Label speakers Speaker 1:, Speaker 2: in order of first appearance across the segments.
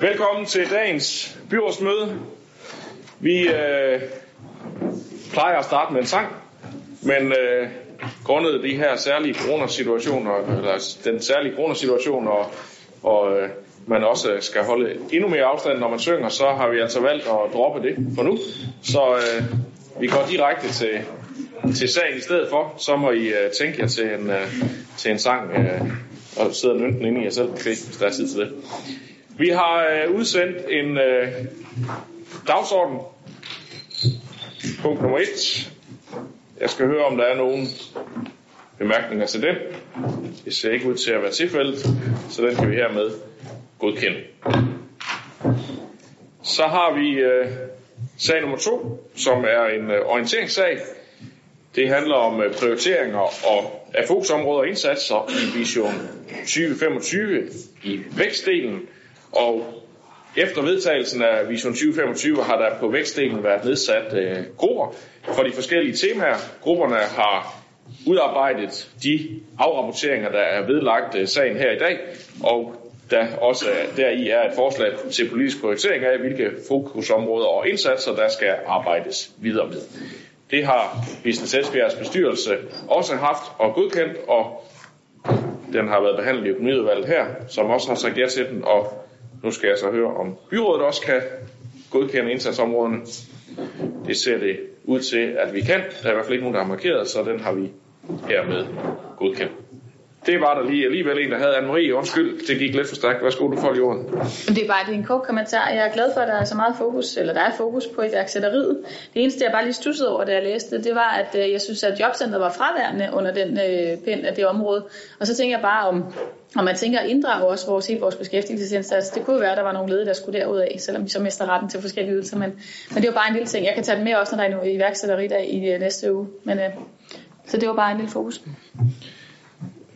Speaker 1: Velkommen til dagens byrådsmøde. Vi øh, plejer at starte med en sang, men øh, grundet de her særlige coronasituationer, eller altså, den særlige coronasituation, og, og øh, man også skal holde endnu mere afstand, når man synger, så har vi altså valgt at droppe det for nu. Så øh, vi går direkte til, til sagen i stedet for. Så må I øh, tænke jer til en, øh, til en sang, øh, og sidde og nynde den inde i jer selv, måske, hvis der er tid til det. Vi har øh, udsendt en øh, dagsorden. Punkt nummer 1. Jeg skal høre, om der er nogen bemærkninger til den. Det ser ikke ud til at være tilfældet, så den kan vi hermed godkende. Så har vi øh, sag nummer 2, som er en øh, orienteringssag. Det handler om øh, prioriteringer og af fokusområder og indsatser i Vision 2025 i vækstdelen og efter vedtagelsen af Vision 2025 har der på vækstdelen været nedsat øh, grupper for de forskellige temaer. Grupperne har udarbejdet de afrapporteringer, der er vedlagt øh, sagen her i dag, og der også deri er et forslag til politisk prioritering af, hvilke fokusområder og indsatser, der skal arbejdes videre med. Det har Business Esbjergs bestyrelse også haft og godkendt, og den har været behandlet i økonomiudvalget her, som også har sagt ja til den, og nu skal jeg så høre, om byrådet også kan godkende indsatsområderne. Det ser det ud til, at vi kan. Der er i hvert fald ikke nogen, der har markeret, så den har vi hermed godkendt. Det var der lige alligevel en, der havde Anne-Marie. Undskyld, det gik lidt for stærkt. Værsgo, du får lige ordet.
Speaker 2: Det er bare det er en kort kommentar. Jeg er glad for, at der er så meget fokus, eller der er fokus på iværksætteriet. Det eneste, jeg bare lige stussede over, da jeg læste, det var, at øh, jeg synes, at jobcentret var fraværende under den øh, pind af det område. Og så tænker jeg bare om, og man tænker at inddrage også vores, hele vores beskæftigelsesindsats. Det kunne jo være, at der var nogle ledige, der skulle derud af, selvom vi så mister retten til forskellige ydelser. Men, men det var bare en lille ting. Jeg kan tage den med også, når der er en iværksætteri der i øh, næste uge. Men, øh, så det var bare en lille fokus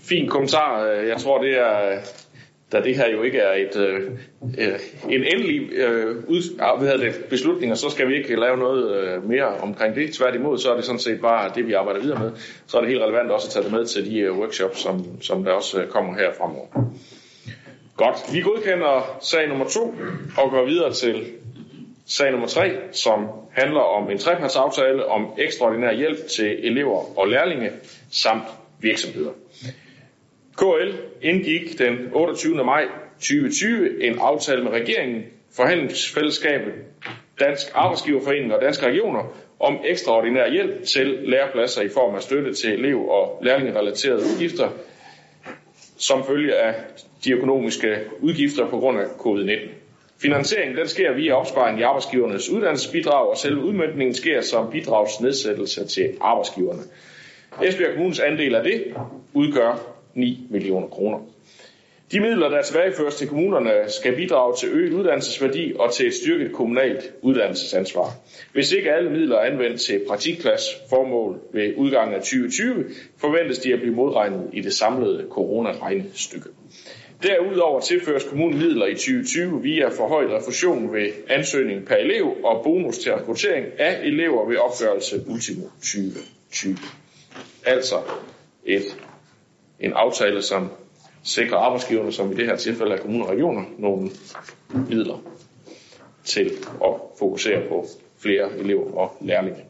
Speaker 1: fin kommentar. Øh, jeg tror, det er, da det her jo ikke er et, øh, øh en endelig øh, ud, ah, hvad det, beslutning, så skal vi ikke lave noget øh, mere omkring det. Tværtimod, så er det sådan set bare det, vi arbejder videre med. Så er det helt relevant også at tage det med til de øh, workshops, som, som der også øh, kommer her fremover. Godt. Vi godkender sag nummer to og går videre til sag nummer tre, som handler om en trepartsaftale om ekstraordinær hjælp til elever og lærlinge samt virksomheder. KL indgik den 28. maj 2020 en aftale med regeringen, forhandlingsfællesskabet, Dansk Arbejdsgiverforening og Danske Regioner om ekstraordinær hjælp til lærepladser i form af støtte til elev- og lærlingerelaterede udgifter, som følge af de økonomiske udgifter på grund af covid-19. Finansieringen den sker via opsparing i arbejdsgivernes uddannelsesbidrag, og selve udmyndningen sker som bidragsnedsættelse til arbejdsgiverne. Esbjerg Kommunes andel af det udgør millioner kroner. De midler, der tilbageføres til kommunerne, skal bidrage til øget uddannelsesværdi og til et styrket kommunalt uddannelsesansvar. Hvis ikke alle midler er anvendt til praktikpladsformål ved udgangen af 2020, forventes de at blive modregnet i det samlede coronaregnestykke. Derudover tilføres kommunen midler i 2020 via forhøjet refusion ved ansøgning per elev og bonus til rekruttering af elever ved opgørelse ultimo 2020. Altså et en aftale, som sikrer arbejdsgiverne, som i det her tilfælde er kommuner og regioner, nogle midler til at fokusere på flere elever og lærlinge.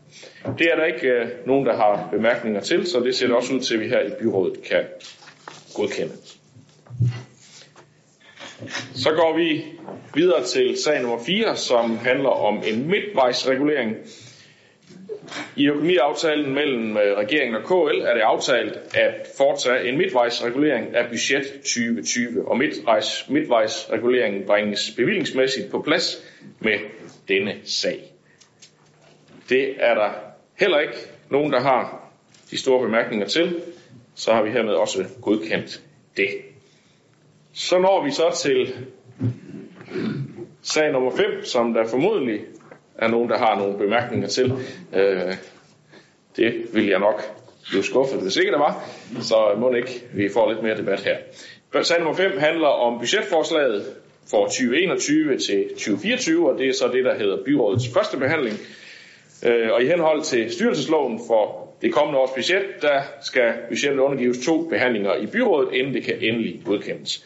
Speaker 1: Det er der ikke øh, nogen, der har bemærkninger til, så det ser det også ud til, at vi her i byrådet kan godkende. Så går vi videre til sag nummer 4, som handler om en midtvejsregulering i økonomiaftalen mellem øh, regeringen og KL er det aftalt at foretage en midtvejsregulering af budget 2020, og midtvejs, midtvejsreguleringen bringes bevillingsmæssigt på plads med denne sag. Det er der heller ikke nogen, der har de store bemærkninger til, så har vi hermed også godkendt det. Så når vi så til sag nummer 5, som der formodentlig er nogen, der har nogle bemærkninger til. Øh, det vil jeg nok blive skuffet, hvis ikke der var. Så må ikke, vi får lidt mere debat her. Sag nummer 5 handler om budgetforslaget for 2021 til 2024, og det er så det, der hedder byrådets første behandling. Øh, og i henhold til styrelsesloven for det kommende års budget, der skal budgettet undergives to behandlinger i byrådet, inden det kan endelig godkendes.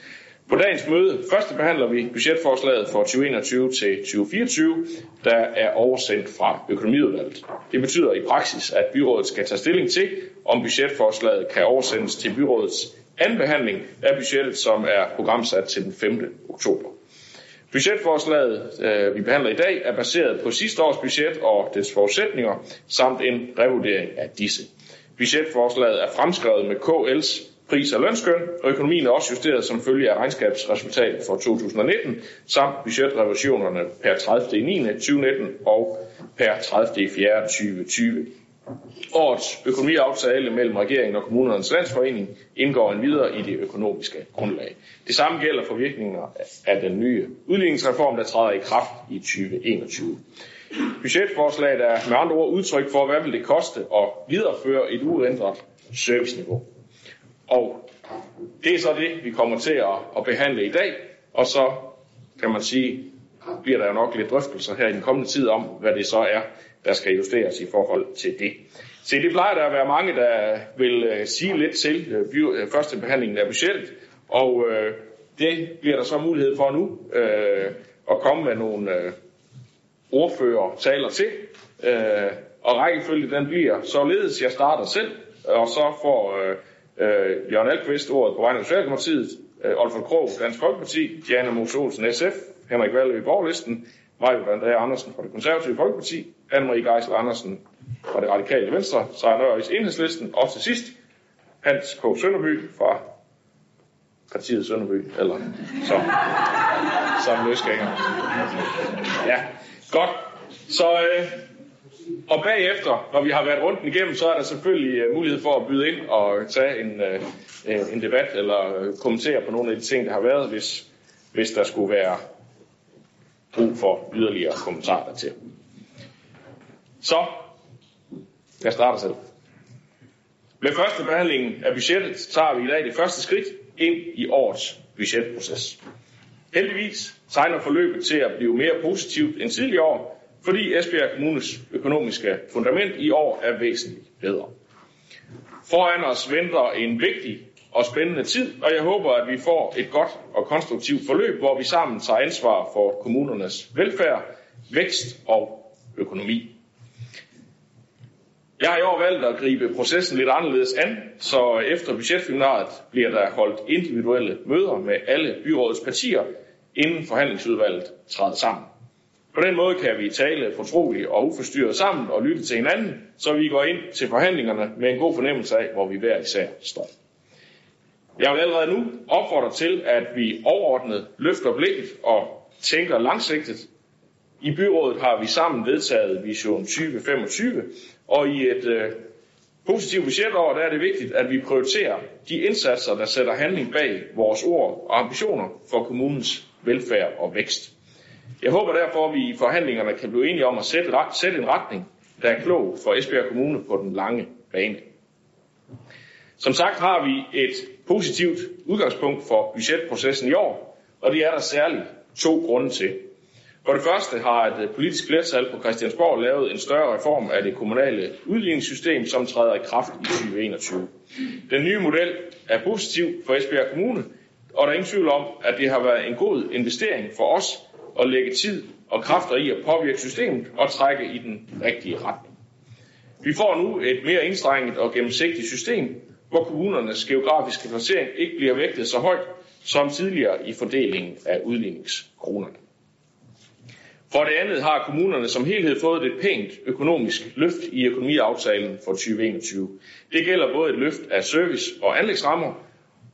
Speaker 1: På dagens møde første behandler vi budgetforslaget for 2021 til 2024, der er oversendt fra økonomiudvalget. Det betyder i praksis, at byrådet skal tage stilling til, om budgetforslaget kan oversendes til byrådets anden behandling af budgettet, som er programsat til den 5. oktober. Budgetforslaget, øh, vi behandler i dag, er baseret på sidste års budget og dets forudsætninger, samt en revurdering af disse. Budgetforslaget er fremskrevet med KL's pris- og lønskøn, og økonomien er også justeret som følge af regnskabsresultatet for 2019, samt budgetrevisionerne per 30. 9. 2019 og per 30. 4. 2020. Årets økonomiaftale mellem regeringen og kommunernes landsforening indgår en videre i det økonomiske grundlag. Det samme gælder for virkninger af den nye udligningsreform, der træder i kraft i 2021. Budgetforslaget er med andre ord udtryk for, hvad vil det koste at videreføre et uændret serviceniveau. Og det er så det, vi kommer til at, at behandle i dag, og så kan man sige, bliver der jo nok lidt drøftelser her i den kommende tid om, hvad det så er, der skal justeres i forhold til det. Se, det plejer der at være mange, der vil uh, sige lidt til øh, uh, øh, første behandlingen af budgettet, og uh, det bliver der så mulighed for nu uh, at komme med nogle uh, ordfører taler til, uh, og rækkefølge den bliver således, jeg starter selv, og så får uh, øh, Jørgen Alkvist ordet på vegne af Socialdemokratiet, øh, Olfert Krog, Dansk Folkeparti, Diana Mose Olsen, SF, Henrik Valle i Borglisten, Majbert Andrea Andersen fra det konservative Folkeparti, Anne-Marie Geisel Andersen fra det radikale Venstre, Sejr Nørrigs Enhedslisten, og til sidst Hans K. Sønderby fra partiet Sønderby, eller som, som løsgænger. Ja, godt. Så, øh, og bagefter, når vi har været rundt igennem, så er der selvfølgelig øh, mulighed for at byde ind og tage en, øh, øh en debat, eller øh, kommentere på nogle af de ting, der har været, hvis, hvis der skulle være brug for yderligere kommentarer til. Så, jeg starter selv. Med første behandling af budgettet tager vi i dag det første skridt ind i årets budgetproces. Heldigvis tegner forløbet til at blive mere positivt end tidligere år, fordi Esbjerg Kommunes økonomiske fundament i år er væsentligt bedre. Foran os venter en vigtig og spændende tid, og jeg håber, at vi får et godt og konstruktivt forløb, hvor vi sammen tager ansvar for kommunernes velfærd, vækst og økonomi. Jeg har i år valgt at gribe processen lidt anderledes an, så efter budgetseminaret bliver der holdt individuelle møder med alle byrådets partier, inden forhandlingsudvalget træder sammen. På den måde kan vi tale fortroligt og uforstyrret sammen og lytte til hinanden, så vi går ind til forhandlingerne med en god fornemmelse af, hvor vi hver især står. Jeg vil allerede nu opfordre til, at vi overordnet løfter blikket og tænker langsigtet. I byrådet har vi sammen vedtaget Vision 2025, og i et øh, positivt budgetår der er det vigtigt, at vi prioriterer de indsatser, der sætter handling bag vores ord og ambitioner for kommunens velfærd og vækst. Jeg håber derfor, at vi i forhandlingerne kan blive enige om at sætte, sætte en retning, der er klog for Esbjerg Kommune på den lange bane. Som sagt har vi et positivt udgangspunkt for budgetprocessen i år, og det er der særligt to grunde til. For det første har et øh, politisk flertal på Christiansborg lavet en større reform af det kommunale udligningssystem, som træder i kraft i 2021. Den nye model er positiv for Esbjerg Kommune, og der er ingen tvivl om, at det har været en god investering for os at lægge tid og kræfter i at påvirke systemet og trække i den rigtige retning. Vi får nu et mere indstrenget og gennemsigtigt system, hvor kommunernes geografiske placering ikke bliver vægtet så højt som tidligere i fordelingen af udligningskronerne. For det andet har kommunerne som helhed fået et pænt økonomisk løft i økonomiaftalen for 2021. Det gælder både et løft af service- og anlægsrammer,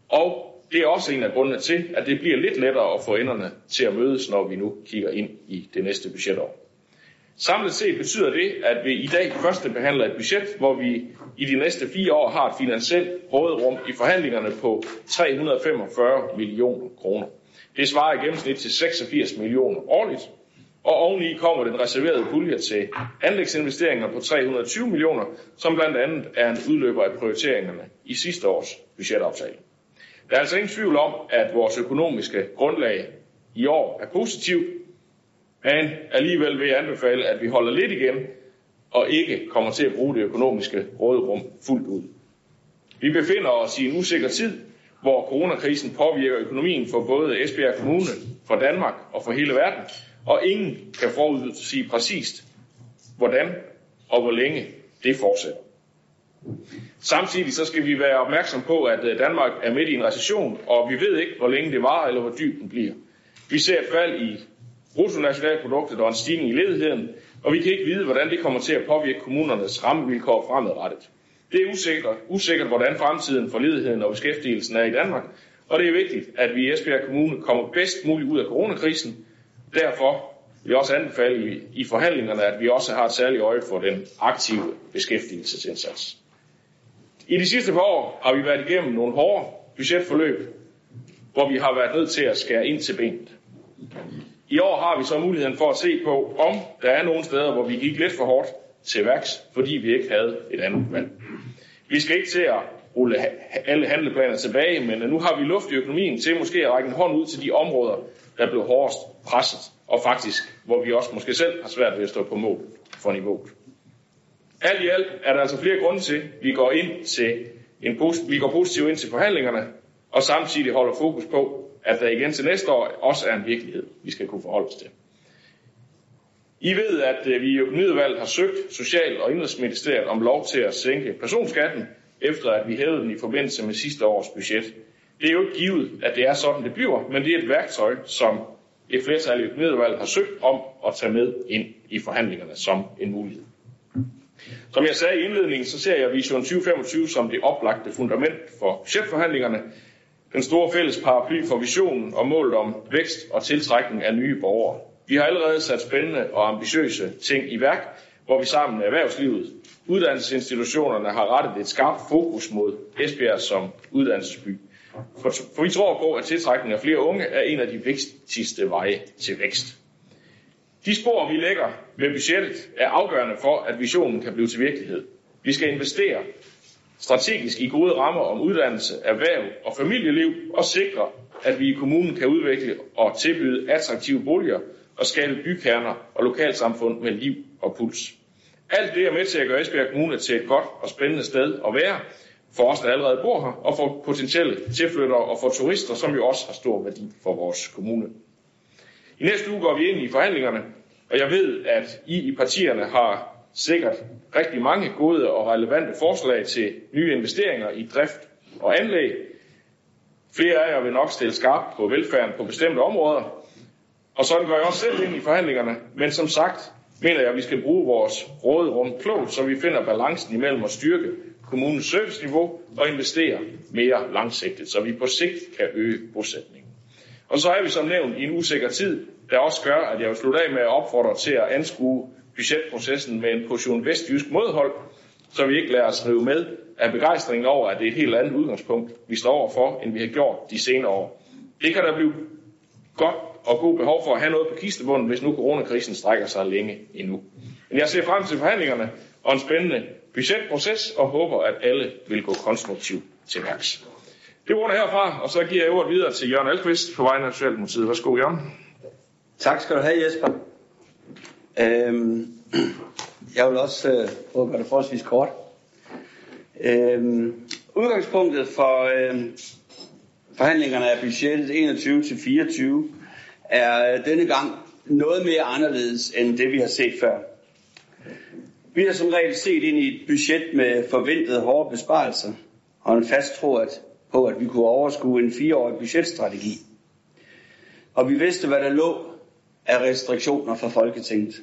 Speaker 1: og det er også en af grundene til, at det bliver lidt lettere at få enderne til at mødes, når vi nu kigger ind i det næste budgetår. Samlet set betyder det, at vi i dag første behandler et budget, hvor vi i de næste fire år har et finansielt råderum i forhandlingerne på 345 millioner kroner. Det svarer i gennemsnit til 86 millioner årligt, og oveni kommer den reserverede pulje til anlægsinvesteringer på 320 millioner, som blandt andet er en udløber af prioriteringerne i sidste års budgetaftale. Der er altså ingen tvivl om, at vores økonomiske grundlag i år er positivt, men alligevel vil jeg anbefale, at vi holder lidt igen, og ikke kommer til at bruge det økonomiske råderum fuldt ud. Vi befinder os i en usikker tid, hvor coronakrisen påvirker økonomien for både Esbjerg Kommune, for Danmark og for hele verden, og ingen kan forudsige præcist, hvordan og hvor længe det fortsætter. Samtidig så skal vi være opmærksom på, at øh, Danmark er midt i en recession, og vi ved ikke, hvor længe det var eller hvor dyb den bliver. Vi ser et fald i bruttonationalproduktet og en stigning i ledigheden, og vi kan ikke vide, hvordan det kommer til at påvirke kommunernes rammevilkår fremadrettet. Det er usikkert, usikkert, hvordan fremtiden for ledigheden og beskæftigelsen er i Danmark, og det er vigtigt, at vi i Esbjerg Kommune kommer bedst muligt ud af coronakrisen. Derfor vil jeg også anbefale i, i forhandlingerne, at vi også har et særligt øje for den aktive beskæftigelsesindsats. I de sidste par år har vi været igennem nogle hårde budgetforløb, hvor vi har været nødt til at skære ind til benet. I år har vi så muligheden for at se på, om der er nogle steder, hvor vi gik lidt for hårdt til værks, fordi vi ikke havde et andet valg. Vi skal ikke til at rulle alle handleplaner tilbage, men øh, nu har vi luft i økonomien til måske at række en hånd ud til de områder, der blev hårdest presset, og faktisk, hvor vi også måske selv har svært ved at stå på mål for niveauet. Alt i alt er der altså flere grunde til, at vi går ind til en vi går positivt ind til forhandlingerne, og samtidig holder fokus på, at der igen til næste år også er en virkelighed, vi skal kunne forholde os til. I ved, at øh, vi i økonomiudvalget har søgt Social- og Indrigsministeriet om lov til at sænke personskatten, efter at vi hævede den i forbindelse med sidste års budget. Det er jo ikke givet, at det er sådan, det bliver, men det er et værktøj, som et flertal i økonomiudvalget har søgt om at tage med ind i forhandlingerne som en mulighed. Som jeg sagde i indledningen, så ser jeg Vision 2025 som det oplagte fundament for budgetforhandlingerne, den store fælles paraply for visionen og målet om vækst og tiltrækning af nye borgere. Vi har allerede sat spændende og ambitiøse ting i værk, hvor vi sammen med erhvervslivet, uddannelsesinstitutionerne har rettet et skarpt fokus mod Esbjerg som uddannelsesby. For, for vi tror på, at tiltrækning af flere unge er en af de vigtigste veje til vækst. De spor, vi lægger men budgettet, er afgørende for, at visionen kan blive til virkelighed. Vi skal investere strategisk i gode rammer om uddannelse, erhverv og familieliv og sikre, at vi i kommunen kan udvikle og tilbyde attraktive boliger og skabe bykerner og lokalsamfund med liv og puls. Alt det er med til at gøre Esbjerg Kommune til et godt og spændende sted at være for os, der allerede bor her, og for potentielle tilflyttere og for turister, som jo også har stor værdi for vores kommune. I næste uge går vi ind i forhandlingerne, og jeg ved, at I i partierne har sikkert rigtig mange gode og relevante forslag til nye investeringer i drift og anlæg. Flere af jer vil nok stille skarpt på velfærden på bestemte områder, og sådan går jeg også selv ind i forhandlingerne. Men som sagt mener jeg, at vi skal bruge vores råderum klogt, så vi finder balancen imellem at styrke kommunens serviceniveau og investere mere langsigtet, så vi på sigt kan øge bosætningen. Og så er vi som nævnt i en usikker tid, der også gør, at jeg vil slutte af med at opfordre til at anskue budgetprocessen med en portion vestjysk modhold, så vi ikke lader os rive med af begejstringen over, at det er et helt andet udgangspunkt, vi står overfor, end vi har gjort de senere år. Det kan der blive godt og god behov for at have noget på kistebunden, hvis nu coronakrisen strækker sig længe endnu. Men jeg ser frem til forhandlingerne og en spændende budgetproces og håber, at alle vil gå konstruktivt til værks. Det var herfra, og så giver jeg ordet videre til Jørgen Alkvist på vegne af Socialdemokratiet. Værsgo, Jørgen.
Speaker 3: Tak skal du have, Jesper. Øhm, jeg vil også øh, prøve at gøre det forholdsvis kort. Øhm, udgangspunktet for øh, forhandlingerne af budgettet 21-24 er øh, denne gang noget mere anderledes end det, vi har set før. Vi har som regel set ind i et budget med forventede hårde besparelser og en fast tro at, på, at vi kunne overskue en fireårig budgetstrategi. Og vi vidste, hvad der lå af restriktioner fra Folketinget.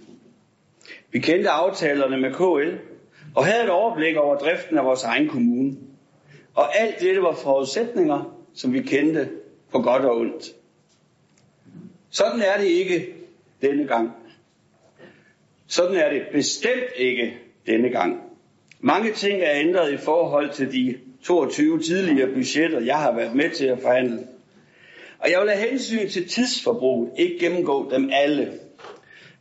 Speaker 3: Vi kendte aftalerne med KL og havde et overblik over driften af vores egen kommune. Og alt dette var forudsætninger, som vi kendte på godt og ondt. Sådan er det ikke denne gang. Sådan er det bestemt ikke denne gang. Mange ting er ændret i forhold til de 22 tidligere budgetter, jeg har været med til at forhandle. Og jeg vil have hensyn til tidsforbrug, ikke gennemgå dem alle.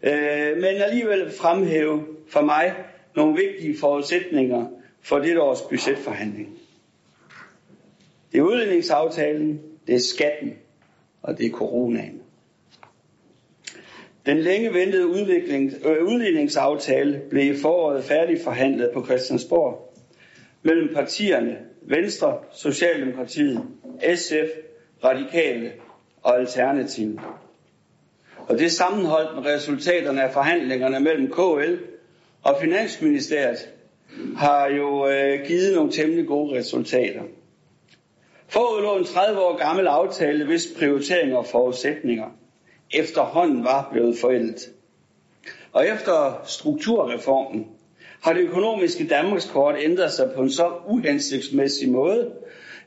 Speaker 3: Øh, men alligevel fremhæve for mig nogle vigtige forudsætninger for dette års budgetforhandling. Det er udledningsaftalen, det er skatten, og det er coronaen. Den længe ventede udvikling, øh, udligningsaftale blev i foråret færdigforhandlet på Christiansborg mellem partierne Venstre, Socialdemokratiet, SF, Radikale og Alternativet. Og det sammenholdt med resultaterne af forhandlingerne mellem KL og Finansministeriet har jo øh, givet nogle temmelig gode resultater. Forud lå en 30 år gammel aftale, hvis prioriteringer og forudsætninger efterhånden var blevet forældet. Og efter strukturreformen har det økonomiske Danmarkskort ændret sig på en så uhensigtsmæssig måde,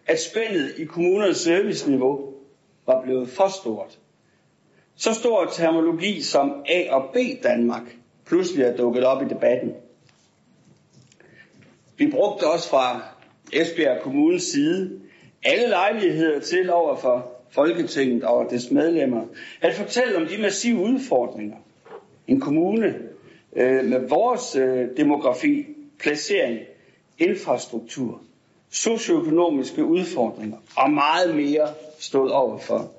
Speaker 3: at spændet i kommunernes serviceniveau var blevet for stort. Så stor terminologi som A og B Danmark pludselig er dukket op i debatten. Vi brugte også fra Esbjerg Kommunes side alle lejligheder til over for Folketinget og dets medlemmer at fortælle om de massive udfordringer, en kommune øh, med vores øh, demografi, placering, infrastruktur, socioøkonomiske udfordringer og meget mere stod overfor.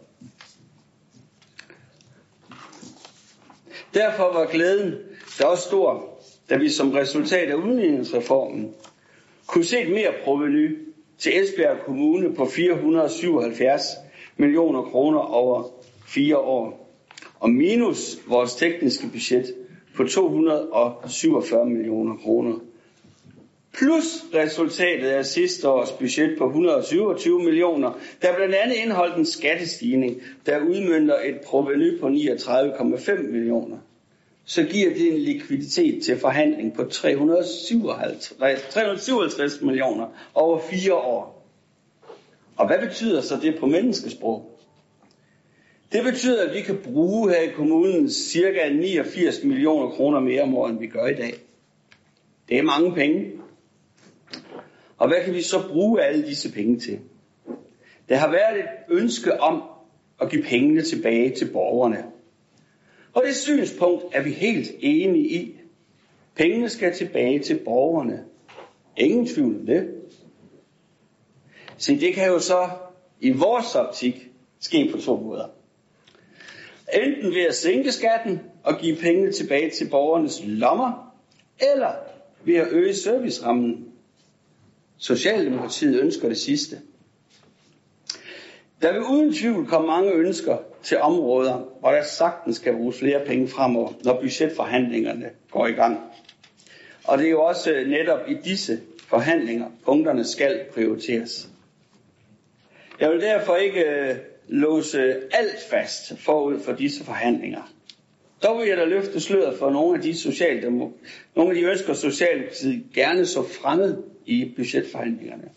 Speaker 3: Derfor var glæden da også stor, da vi som resultat af udligningsreformen kunne se et mere proveny til Esbjerg Kommune på 477 millioner kroner over fire år, og minus vores tekniske budget på 247 millioner kroner. Plus resultatet af sidste års budget på 127 millioner, der blandt andet indeholdt en skattestigning, der udmyndter et proveny på 39,5 millioner så giver det en likviditet til forhandling på 357, 357 millioner over fire år. Og hvad betyder så det på menneskesprog? Det betyder, at vi kan bruge her i kommunen cirka 89 millioner kroner mere om året, end vi gør i dag. Det er mange penge. Og hvad kan vi så bruge alle disse penge til? Der har været et ønske om at give pengene tilbage til borgerne. Og det synspunkt er vi helt enige i. Pengene skal tilbage til borgerne. Ingen tvivl om det. Så det kan jo så i vores optik ske på to måder. Enten ved at sænke skatten og give pengene tilbage til borgernes lommer, eller ved at øge servicerammen. Socialdemokratiet ønsker det sidste. Der vil uden tvivl komme mange ønsker til områder, hvor der sagtens skal bruges flere penge fremover, når budgetforhandlingerne går i gang. Og det er jo også øh, netop i disse forhandlinger, punkterne skal prioriteres. Jeg vil derfor ikke øh, låse alt fast forud for disse forhandlinger. Dog vil jeg da løfte sløret for nogle af de socialdemokrater, nogle af de ønsker Socialdemokratiet gerne så fremmed i budgetforhandlingerne.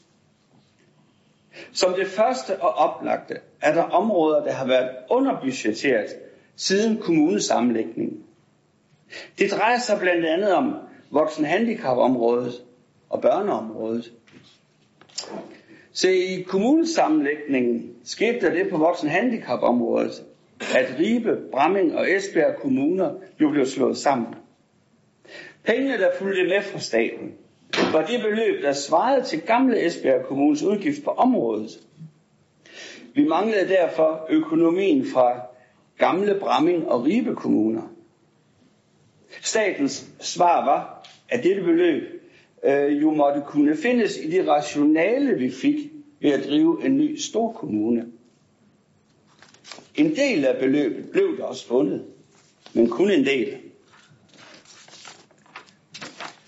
Speaker 3: Som det første og oplagte er der områder, der har været underbudgetteret siden kommunesammenlægningen. Det drejer sig blandt andet om voksenhandicapområdet og børneområdet. Se, i kommunesammenlægningen skete der det på voksenhandicapområdet, at Ribe, Bramming og Esbjerg kommuner jo blev slået sammen. Pengene, der fulgte med fra staten, var det beløb, der svarede til gamle Esbjerg Kommunes udgift på området. Vi manglede derfor økonomien fra gamle Bramming og Ribe kommuner. Statens svar var, at dette beløb øh, jo måtte kunne findes i det rationale, vi fik ved at drive en ny stor kommune. En del af beløbet blev der også fundet, men kun en del.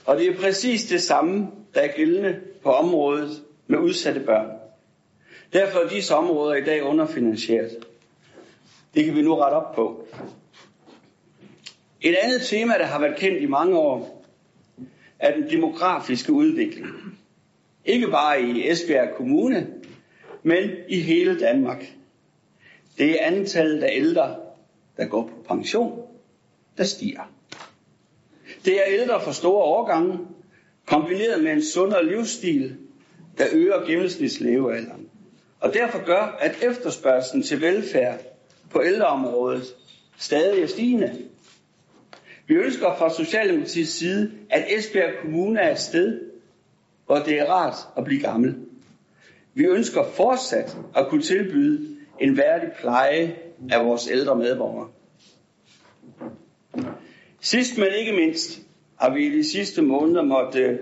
Speaker 3: Og det er præcis det samme, der er gældende på området med udsatte børn. Derfor er disse områder i dag underfinansieret. Det kan vi nu rette op på. Et andet tema, der har været kendt i mange år, er den demografiske udvikling. Ikke bare i Esbjerg Kommune, men i hele Danmark. Det er antallet af ældre, der går på pension, der stiger. Det er ældre for store årgange, kombineret med en sundere livsstil, der øger gennemsnitslevealderen. Og derfor gør, at efterspørgselen til velfærd på ældreområdet stadig er stigende. Vi ønsker fra Socialdemokratiets side, at Esbjerg Kommune er et sted, hvor det er rart at blive gammel. Vi ønsker fortsat at kunne tilbyde en værdig pleje af vores ældre medborgere. Sidst men ikke mindst har vi i de sidste måneder måtte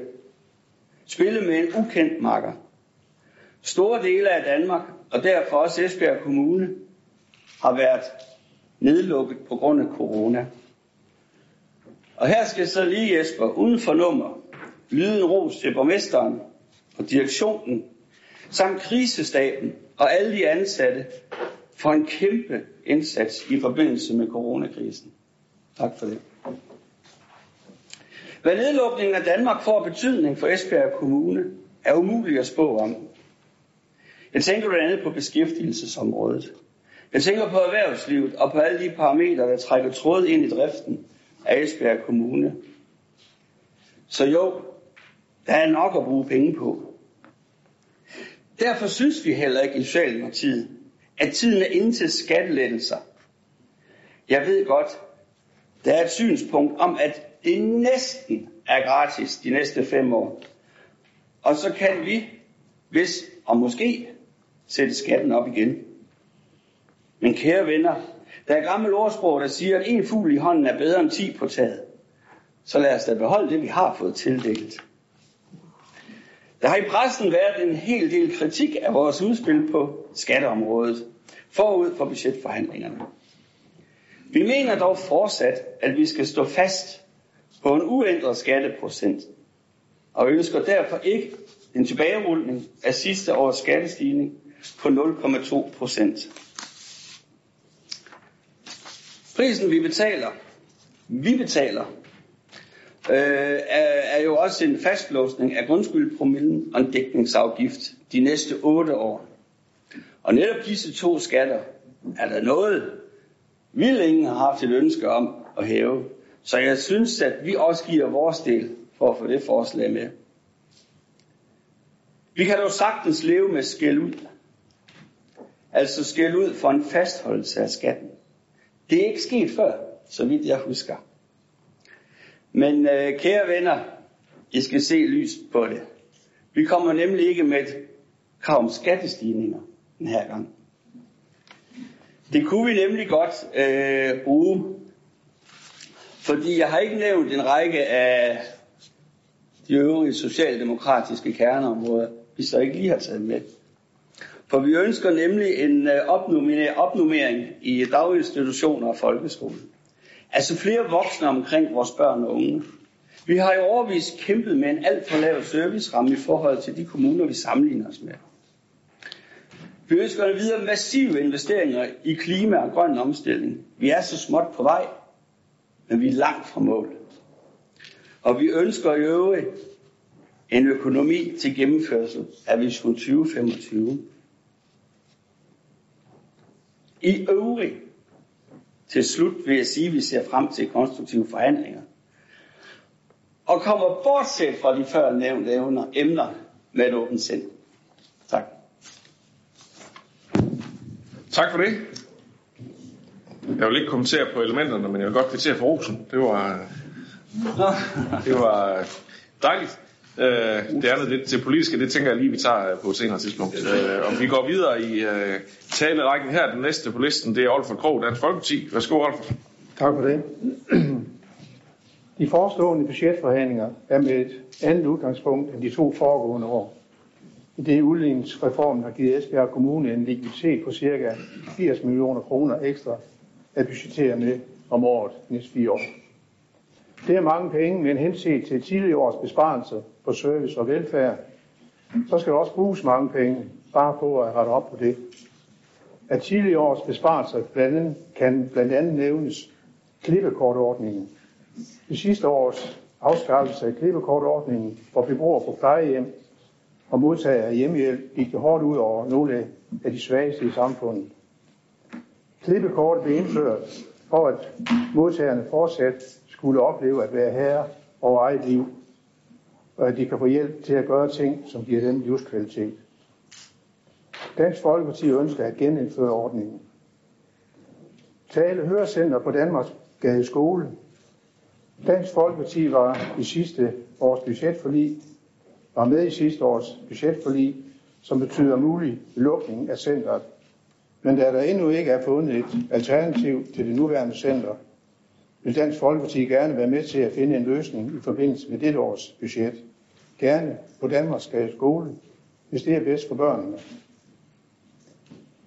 Speaker 3: spille med en ukendt makker. Store dele af Danmark, og derfor også Esbjerg Kommune, har været nedlukket på grund af corona. Og her skal så lige Jesper, uden for nummer, lyde en ros til borgmesteren og direktionen, samt krisestaben og alle de ansatte for en kæmpe indsats i forbindelse med coronakrisen. Tak for det. Hvad nedlukningen af Danmark får betydning for Esbjerg Kommune, er umuligt at spå om. Jeg tænker blandt andet på beskæftigelsesområdet. Jeg tænker på erhvervslivet og på alle de parametre, der trækker tråd ind i driften af Esbjerg Kommune. Så jo, der er nok at bruge penge på. Derfor synes vi heller ikke i Socialdemokratiet, at tiden er inde til skattelettelser. Jeg ved godt, der er et synspunkt om, at det næsten er gratis de næste fem år. Og så kan vi, hvis og måske, sætte skatten op igen. Men kære venner, der er gammel ordsprog, der siger, at en fugl i hånden er bedre end ti på taget. Så lad os da beholde det, vi har fået tildelt. Der har i pressen været en hel del kritik af vores udspil på skatteområdet forud for budgetforhandlingerne. Vi mener dog fortsat, at vi skal stå fast på en uændret skatteprocent, og ønsker derfor ikke en tilbagerulning af sidste års skattestigning på 0,2 procent. Prisen vi betaler, vi betaler, øh, er, er jo også en fastlåsning af grundskyldpromillen og en dækningsafgift de næste otte år. Og netop disse to skatter er der noget, vi længe har haft et ønske om at hæve. Så jeg synes, at vi også giver vores del for at få det forslag med. Vi kan dog sagtens leve med skæld ud. Altså skæld ud for en fastholdelse af skatten. Det er ikke sket før, så vidt jeg husker. Men øh, kære venner, I skal se lys på det. Vi kommer nemlig ikke med et krav om skattestigninger den her gang. Det kunne vi nemlig godt øh, bruge, fordi jeg har ikke nævnt en række af de øvrige socialdemokratiske kerneområder, vi så ikke lige har taget med. For vi ønsker nemlig en øh, opnummering i daginstitutioner og folkeskolen. Altså flere voksne omkring vores børn og unge. Vi har i overvis kæmpet med en alt for lav serviceramme i forhold til de kommuner, vi sammenligner os med. Vi ønsker at videre massive investeringer i klima og grøn omstilling. Vi er så småt på vej, men vi er langt fra mål. Og vi ønsker i øvrigt en økonomi til gennemførsel af Vision 2025. I øvrigt, til slut vil jeg sige, at vi ser frem til konstruktive forhandlinger. Og kommer bortset fra de før nævnte emner med et åbent sind. Tak.
Speaker 1: Tak for det. Jeg vil ikke kommentere på elementerne, men jeg vil godt kvittere for rosen. Det var, det var dejligt. Øh, det andet lidt til politiske, det tænker jeg lige, vi tager øh, på et senere tidspunkt. Øh, og vi går videre i øh, talerækken her. Den næste på listen, det er Olfert Krog, Dansk Folkeparti. Værsgo, Olfert.
Speaker 4: Tak for det. De forestående budgetforhandlinger er med et andet udgangspunkt end de to foregående år. I det udligningsreformen har givet Esbjerg Kommune en likviditet på ca. 80 millioner kroner ekstra at budgettere med om året næste fire år. Det er mange penge, men henset til tidligere års besparelser på service og velfærd, så skal der også bruges mange penge, bare på at rette op på det. At tidligere års besparelser blandt andet, kan blandt andet nævnes klippekortordningen. Det sidste års afskaffelse af klippekortordningen for beboere på plejehjem og modtagere af hjemmehjælp gik det hårdt ud over nogle af de svageste i samfundet. Klippekortet blev indført for at modtagerne fortsat skulle opleve at være herre over eget liv, og at de kan få hjælp til at gøre ting, som giver dem livskvalitet. Dansk Folkeparti ønsker at genindføre ordningen. Tale Hørecenter på Danmarks Gade Skole. Dansk Folkeparti var i sidste års budgetforlig var med i sidste års budgetforlig, som betyder mulig lukning af centret. Men da der endnu ikke er fundet et alternativ til det nuværende center, vil Dansk Folkeparti gerne være med til at finde en løsning i forbindelse med dette års budget. Gerne på Danmarks skole, hvis det er bedst for børnene.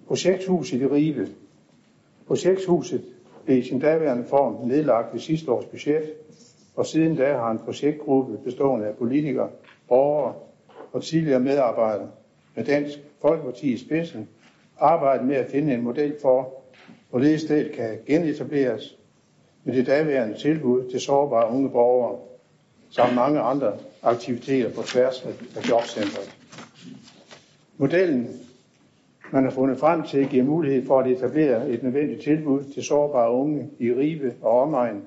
Speaker 4: Projekthuset i Ribe. Projekthuset blev i sin daværende form nedlagt ved sidste års budget, og siden da har en projektgruppe bestående af politikere, borgere og tidligere medarbejdere med Dansk Folkeparti i spidsen arbejdet med at finde en model for, hvorledes stedet kan genetableres med det daværende tilbud til sårbare unge borgere, samt mange andre aktiviteter på tværs af jobcentret. Modellen, man har fundet frem til, giver mulighed for at etablere et nødvendigt tilbud til sårbare unge i Ribe og omegn,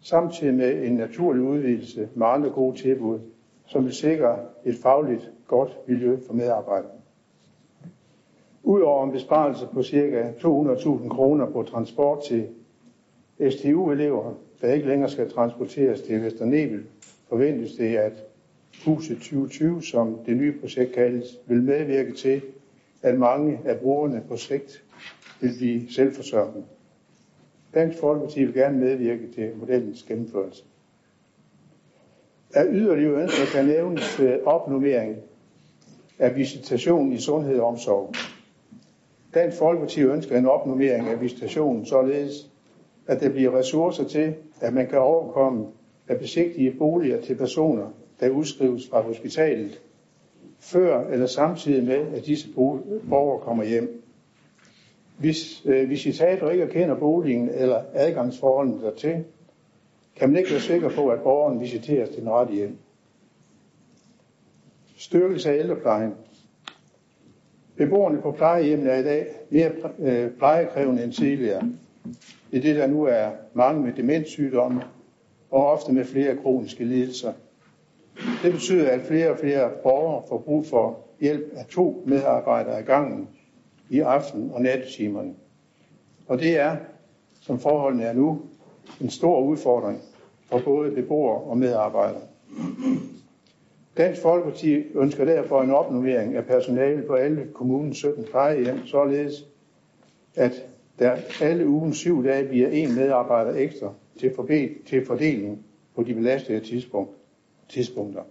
Speaker 4: samtidig med en naturlig udvidelse med andre gode tilbud, som vil sikre et fagligt godt miljø for medarbejderne. Udover en besparelse på ca. 200.000 kroner på transport til STU-elever, der ikke længere skal transporteres til Vesternebel, forventes det, at Huset 2020, som det nye projekt kaldes, vil medvirke til, at mange af brugerne på sigt vil blive selvforsørgende. Dansk Folkeparti vil gerne medvirke til modellens gennemførelse. Af yderligere ønsker kan nævnes øh, opnummering af visitation i sundhed og omsorg. Dansk Folkeparti ønsker en opnummering af visitationen, således at der bliver ressourcer til, at man kan overkomme at besigtige boliger til personer, der udskrives fra hospitalet, før eller samtidig med, at disse borgere kommer hjem. Hvis øh, visitator ikke kender boligen eller adgangsforholdene dertil, kan man ikke være sikker på, at borgeren visiteres til den rette hjem. Styrkelse af ældreplejen. Beboerne på plejehjemmene er i dag mere øh, plejekrævende end tidligere. Det det, der nu er mange med demenssygdomme og ofte med flere kroniske lidelser. Det betyder, at flere og flere borgere får brug for hjælp af to medarbejdere ad gangen i aften- og nattetimerne. Og det er, som forholdene er nu, en stor udfordring for både beboere og medarbejdere. Dansk Folkeparti ønsker derfor en opnummering af personale på alle kommunens 17 plejehjem, således at der alle ugen syv dage bliver en medarbejder ekstra til, til fordeling på de belastede tidspunkter tidspunkter.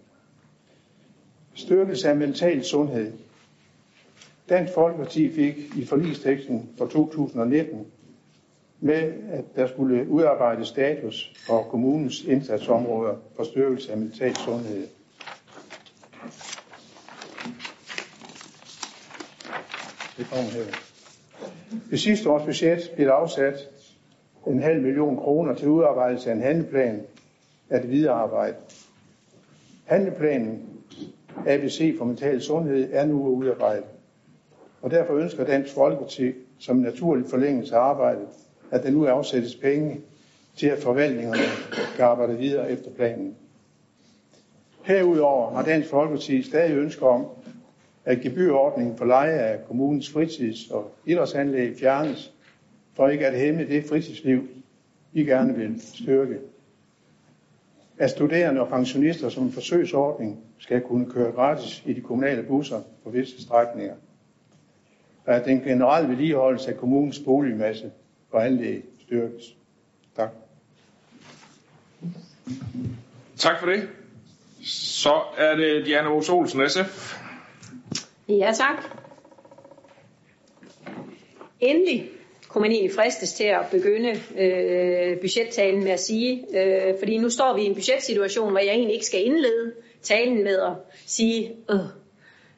Speaker 4: Styrkelse af mental sundhed. Dansk Folkeparti fik i forlisteksten for 2019 med, at der skulle udarbejde status for kommunens indsatsområder for styrkelse af mental sundhed. Det kommer her. Ved sidste års budget blev der afsat en halv million kroner til udarbejdelse af en handleplan af det videre arbejde. Handleplanen ABC for mental sundhed er nu udarbejdet. Og derfor ønsker Dansk Folkeparti som en naturlig forlængelse af arbejdet, at der nu afsættes penge til, at forvaltningerne kan arbejde videre efter planen. Herudover har Dansk Folkeparti stadig ønsker om, at gebyrordningen for leje af kommunens fritids- og idrætsanlæg fjernes, for ikke at hæmme det fritidsliv, I gerne vil styrke. At studerende og pensionister som en forsøgsordning skal kunne køre gratis i de kommunale busser på visse strækninger. Og at den generelle vedligeholdelse af kommunens boligmasse og anlæg styrkes. Tak.
Speaker 1: Tak for det. Så er det Diana Ros Olsen, SF.
Speaker 5: Ja, tak. Endelig kunne man egentlig fristes til at begynde øh, budgettalen med at sige, øh, fordi nu står vi i en budgetsituation, hvor jeg egentlig ikke skal indlede talen med at sige, øh,